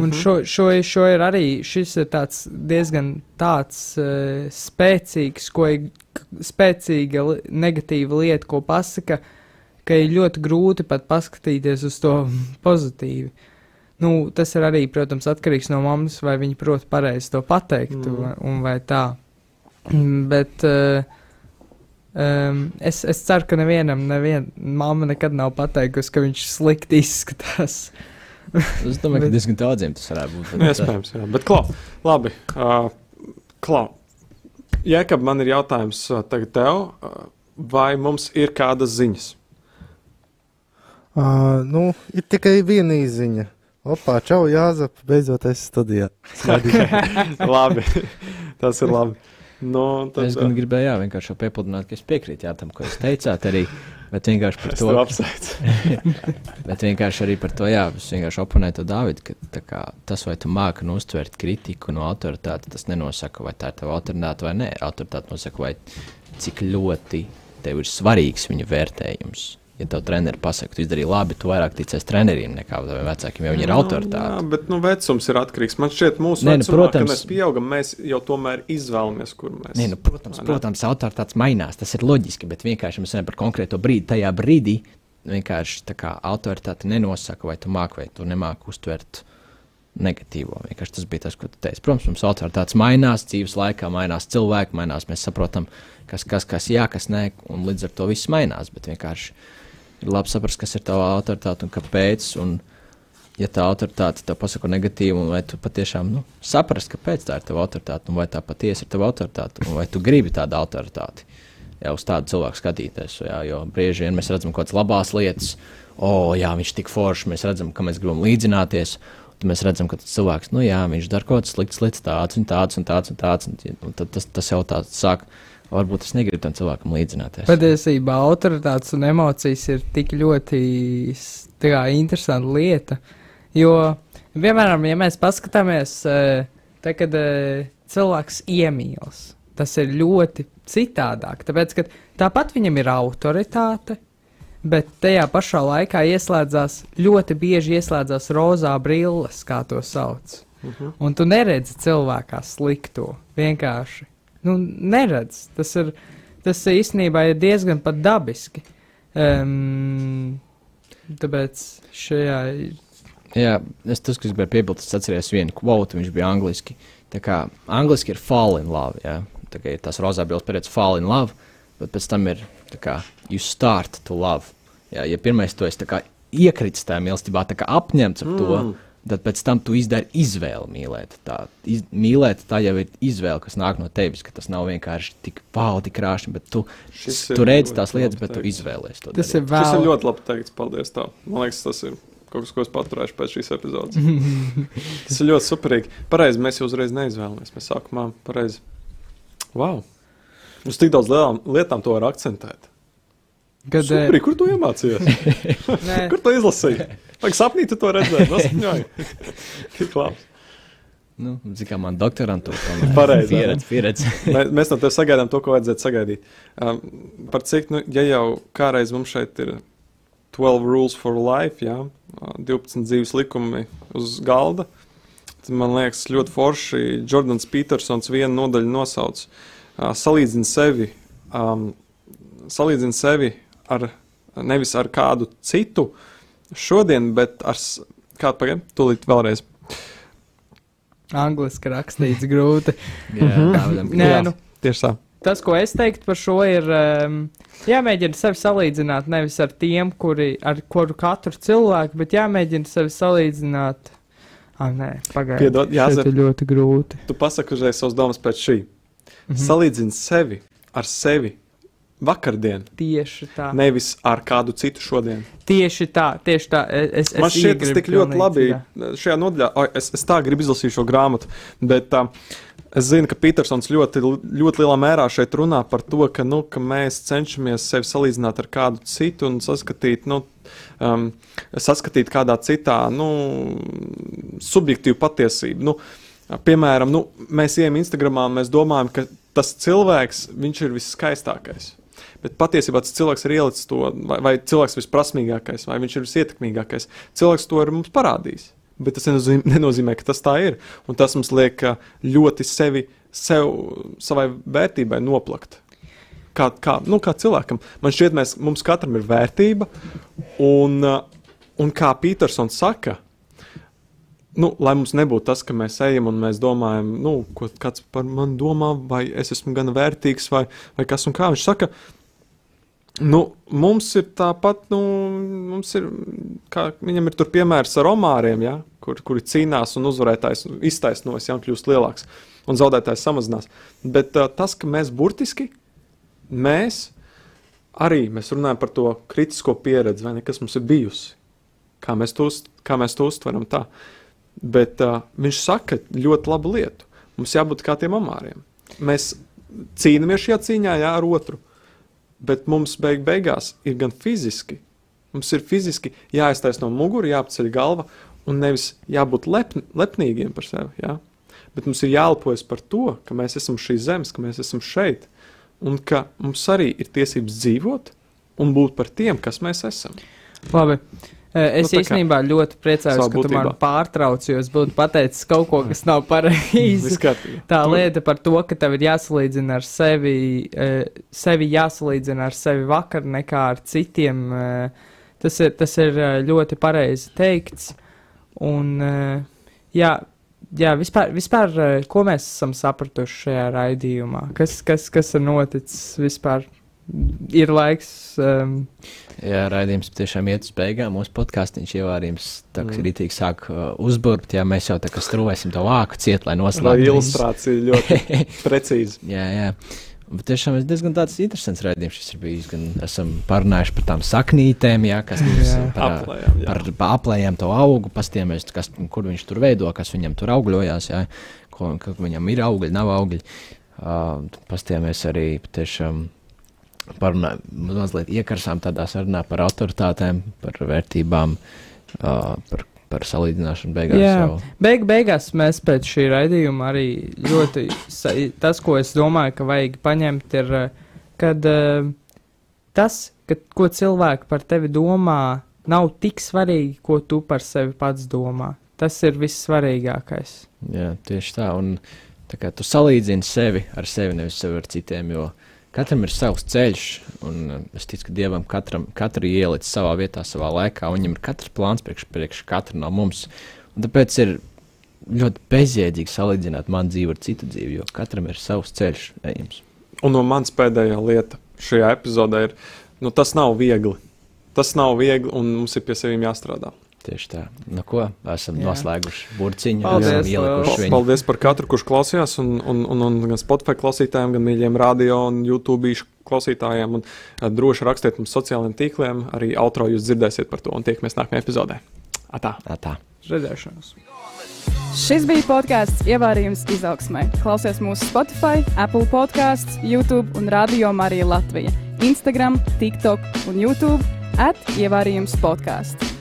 Un Mhm. šo, šo, šo ir arī, šis ir tāds diezgan tāds uh, spēcīgs, ko ir spēcīga negatīva lieta, ko pasaka, ka ir ļoti grūti pat paskatīties uz to pozitīvi. Nu, tas ir arī, protams, atkarīgs no mammas, vai viņa prot pareizi to pateikt, Mm. mm. un vai tā. Mm, Bet uh, um, es, es ceru, ka nevienam, neviena mamma nekad nav pateikusi, ka viņš slikti izskatās. Es domāju, ka Bet- diezgan daudziem tas varētu būt. Nu, Iespējams, jā. Bet, klau, labi. Uh, klau. Jēkab, man ir jautājums uh, tagad tev. Uh, vai mums ir kādas ziņas? Uh, nu, ir tikai viena īziņa. Opā, čau, Jāzep, beidzot esi studijā. labi, tas ir labi. Nu, tad, Es gan gribēju, jā, vienkārši piepildīt, ka es piekrītu jā, tam, ko jūs teicāt arī. Bet vienkārši par to, apsveicu. bet vienkārši arī par to, jā, es vienkārši oponēju to Dāvidu, ka tā kā, tas, vai tu māki nu uztvert kritiku no autoritātes, tas nenosaka, vai tā ir tava autoritāte vai nē. Autoritāte nosaka, vai cik ļoti tev ir svarīgs viņa vērtējums. Ja tev treneris pasaka, tu izdarīji labi, tu vairāk ticies treneriem nekā taviem vecākiem, jo viņi ir autoritāte. Jā, bet nu, vecums ir atkarīgs. Man šķiet, mūsu Nē, nu, vecumā, protams. mēs pieaugam, mēs jau tomēr izvēlamies, kur mēs Nē, nu, protams, ne? protams autoritātes mainās. Tas ir loģiski, bet vienkārši mēs runājam par konkrēto brīdi. Tajā brīdī vienkārši tā kā autoritāte nenosaka, vai tu māki vai tu nemāki uztvert negatīvo. Vienkārši tas bija tas, ko tu teici. Protams, mums autoritātes mainās, dzīves laikā mainās cilvēki, mainās. Mēs saprotam, kas, kas, kas jā, kas nē, un līdz ar to viss mainās. Bet vienkārši ir labi saprast, kas ir tava autoritāte un kāpēc. Un, ja tā autoritāte tev pasaka negatīvu, vai tu patiešām nu, saprast, kāpēc tā ir tava autoritāte, un vai tā patiesi ir tava autoritāte, un vai tu gribi tādu autoritāti. Jā, uz tādu cilvēku skatīties. Jā, jo bieži vien mēs redzam kaut kādas labas lietas, o, jā, viņš ir tik foršs, mēs redzam, ka mēs gribam līdzināties. Tad mēs redzam, ka tas cilvēks, nu jā, viņš dara kaut kādas sliktas lietas, tāds un tāds un tāds un tāds. Un, un tad tas, tas jau tāds sāk, varbūt es negribu tam cilvēkam līdzināties. Patiesībā autoritātes un emocijas ir tik ļoti kā, interesanta lieta. Jo, piemēram, ja mēs paskatāmies, eh, tad, kad eh, cilvēks iemīlas, tas ir ļoti citādāk. Tāpēc, ka tāpat viņam ir autoritāte, bet tajā pašā laikā ieslēdzās ļoti bieži ieslēdzās rozā brilles, kā to sauc. Mhm. Un tu neredzi cilvēkā slikto. Vienkārši. Nu, neredz. Tas ir, tas īstenībā ir diezgan pat dabiski. Um, tāpēc šajā. Jā, es tas, kas gribēju piebilst, es atceros vienu kvotu, viņš bija angliski. Tā kā angliski ir fall in love, jā. Tā kā ir tas rozā bildes periods fall in love, bet pēc tam ir tā kā you start to love. Jā, ja pirmais tu esi tā kā iekritis tajā mīlestībā, tā kā apņemts ar to, Mm. Tad pēc tam tu izdari izvēli mīlēt. Tā, iz, mīlēt, tā jau ir izvēle, kas nāk no tevis, ka tas nav vienkārši tik tik krāšņi, bet tu, Šis tu redzi tās lietas, bet tu teikts. izvēlies to Tas darīt. ir vēl. ir ļoti labi teikts. Paldies! Tev. Man liekas, tas ir kaut kas, ko es paturēšu pēc šīs epizodes. tas ir ļoti superīgi. Pareizi, mēs jau uzreiz neizvēlamies. Mēs sākumā pareizi. Wow! Uz tik daudz lielām lietām to var akcentēt. Kad, eh, Superīgi, kur tu iemācījies? kur tu izlasīji? Vai sapnī tu to redzēji? Nosapņoji. Tik labi. Nu, zini, kā man doktorantūra Pareizi, pieredze, pieredze. Mē- Mēs no tevis sagaidām to, ko vajadzētu sagaidīt. Um, par cik, nu, ja jau kādreiz mums šeit ir 12 rules for life, jā, uh, 12 dzīves likumi uz galda, tad man liekas ļoti forši. Jordans Petersons vienu nodaļu nosauc. Uh, salīdzina sevi, um, salīdzina sevi ar nevis ar kādu citu šodien, bet ar kādu pagaidām, tūlīt vēlreiz. angliski rakstīts grūti. Jā, Mhm. Dāvidam, Nē, Jā. nu, Tieši tā. tas, ko es teiktu par šo, ir um, jāmēģina sevi salīdzināt nevis ar tiem, kuri, ar kuru katru cilvēku, bet jāmēģina sevi salīdzināt. Ah, nē, pagaidiet. Tas ir ļoti grūti. Tu pasaki uzreiz savus domas pēc šī. Mhm. Salīdzini sevi ar sevi vakardien, Tieši tā. nevis ar kādu citu šodien. Tieši tā, tieši tā. Es, es Man šķiet, tas tik ļoti labi citā. šajā nodaļā. Oi, Es, es tā gribu izlasīt šo grāmatu, bet uh, es zinu, ka Petersons ļoti, ļoti lielā mērā šeit runā par to, ka, nu, ka mēs cenšamies sevi salīdzināt ar kādu citu un saskatīt, nu, um, saskatīt kādā citā nu, subjektīvu patiesību. Nu, piemēram, nu, mēs ejam Instagramā, mēs domājam, ka tas cilvēks viņš ir viskaistākais. Bet patiesībā tas cilvēks ir ielicis to, vai, vai cilvēks ir visprasmīgākais, vai viņš ir visietekmīgākais. Cilvēks to ir mums parādījis. Bet tas nenozīmē, nenozīmē, ka tas tā ir. Un tas mums liek ā, ļoti sevi, sev, savai vērtībai noplakt. Kā, kā, nu, kā cilvēkam. Man šķiet, mēs, mums katram ir vērtība. Un, ā, un kā Petersons saka, nu, lai mums nebūtu tas, ka mēs ejam un mēs domājam, nu, ko kāds par mani domā, vai es esmu gana vērtīgs, vai, vai kas un kā. Viņš saka, nu, mums ir tāpat, nu, mums ir, kā viņam ir tur piemērs ar omāriem, ja, kur, kuri cīnās un uzvarētājs iztaisnojas, ja un kļūst lielāks, un zaudētājs samazinās. Bet uh, tas, ka mēs burtiski, mēs arī mēs runājam par to kritisko pieredzi, vai ne, kas mums ir bijusi, kā mēs to, kā mēs to uztveram tā. Bet uh, viņš saka ļoti labu lietu. Mums jābūt kā tiem amāriem. Mēs cīnāmies šajā cīņā jā, ar otru, bet mums beig beigās ir gan fiziski, mums ir fiziski jāiztaisno mugura, jāapceļ galva un nevis jābūt lepn, lepnīgiem par sevi. Jā. Bet mums ir jāelpojas par to, ka mēs esam šīs zemes, ka mēs esam šeit un ka mums arī ir tiesības dzīvot un būt par tiem, kas mēs esam. Labi. Eh, Es Nu, nu, kā īstenībā ļoti priecājos, ka tu man būtībā. pārtrauc, jo es būtu pateicis kaut ko, kas nav pareizi. Tā lieta par to, ka tev ir jāsalīdzina ar sevi, sevi jāsalīdzina ar sevi vakar nekā ar citiem. Tas ir, tas ir ļoti pareizi teikts. Un, jā, jā vispār, vispār, ko mēs esam sapratuši šajā raidījumā? Kas, kas, kas ir noticis vispār? Ir laiks. Um, Jā, raidījums tiešām iet uz beigām. Mūsu podkāstīns jau arī tā Mm. rītīgi sāk uh, uzburbt. Jā, mēs jau tā kā strūvēsim to vāku ciet, lai Tā noslēgtu. visu. ilustrācija ļoti precīzi. Jā, jā. Bet tiešām ir diezgan tāds interesants raidījums. Šis ir bijis gan esam parunājuši par tām saknītēm, jā, kas mums Jā. par, Aplējām, jā. par, par aplējām to augu, pastījāmies, kas, kur viņš tur veido, kas viņam tur augļojās, jā, ko, ka viņam ir augļi, nav augļi. Uh, pastījāmies arī tiešām parunā, mazliet iekarsām tādā sarunā par autoritātēm, par vērtībām, uh, par, par salīdzināšanu beigās. Jā. Jau. Beig, beigās mēs pēc šī raidījuma arī ļoti. Tas, ko es domāju, ka vajag paņemt, ir, kad eh, tas, ka, ko cilvēki par tevi domā, nav tik svarīgi, ko tu par sevi pats domā. Tas ir vissvarīgākais. Jā, tieši tā. Un tā kā tu salīdzini sevi ar sevi, nevis sevi ar citiem, jo katram ir savs ceļš. Un uh, es ticu, ka Dievam katram, katru ielicis savā vietā, savā laikā. un Viņam ir katrs plāns priekš, priekš katra no mums. Un tāpēc ir ļoti bezjēdzīgi salīdzināt manu dzīvi ar citu dzīvi, jo katram ir savs ceļš ejams. Un no manas pēdējā lieta šajā epizodē ir, nu, tas nav viegli. Tas nav viegli, un mums ir pie sevis jāstrādā. Tieši tā. Nu, ko esam Jā. noslēguši burciņu, Paldies, viņu. Paldies par katru, kurš klausījās, un, un, un, un gan Spotify klausītājiem, gan mīļiem radio un YouTube klausītājiem. Un, uh, droši rakstiet mums sociālajiem tīkliem, arī outro jūs dzirdēsiet par to, un tiekamies nākamajā epizodē. Atā! Tā, tā. Redzēšanos! Šis bija podkāsts Ievārījums izaugsmē. Klausies mūsu Spotify, Apple podkāsts, YouTube un Radio Marija Latvija. Instagram, TikTok un YouTube at Ievārījums podkāsts.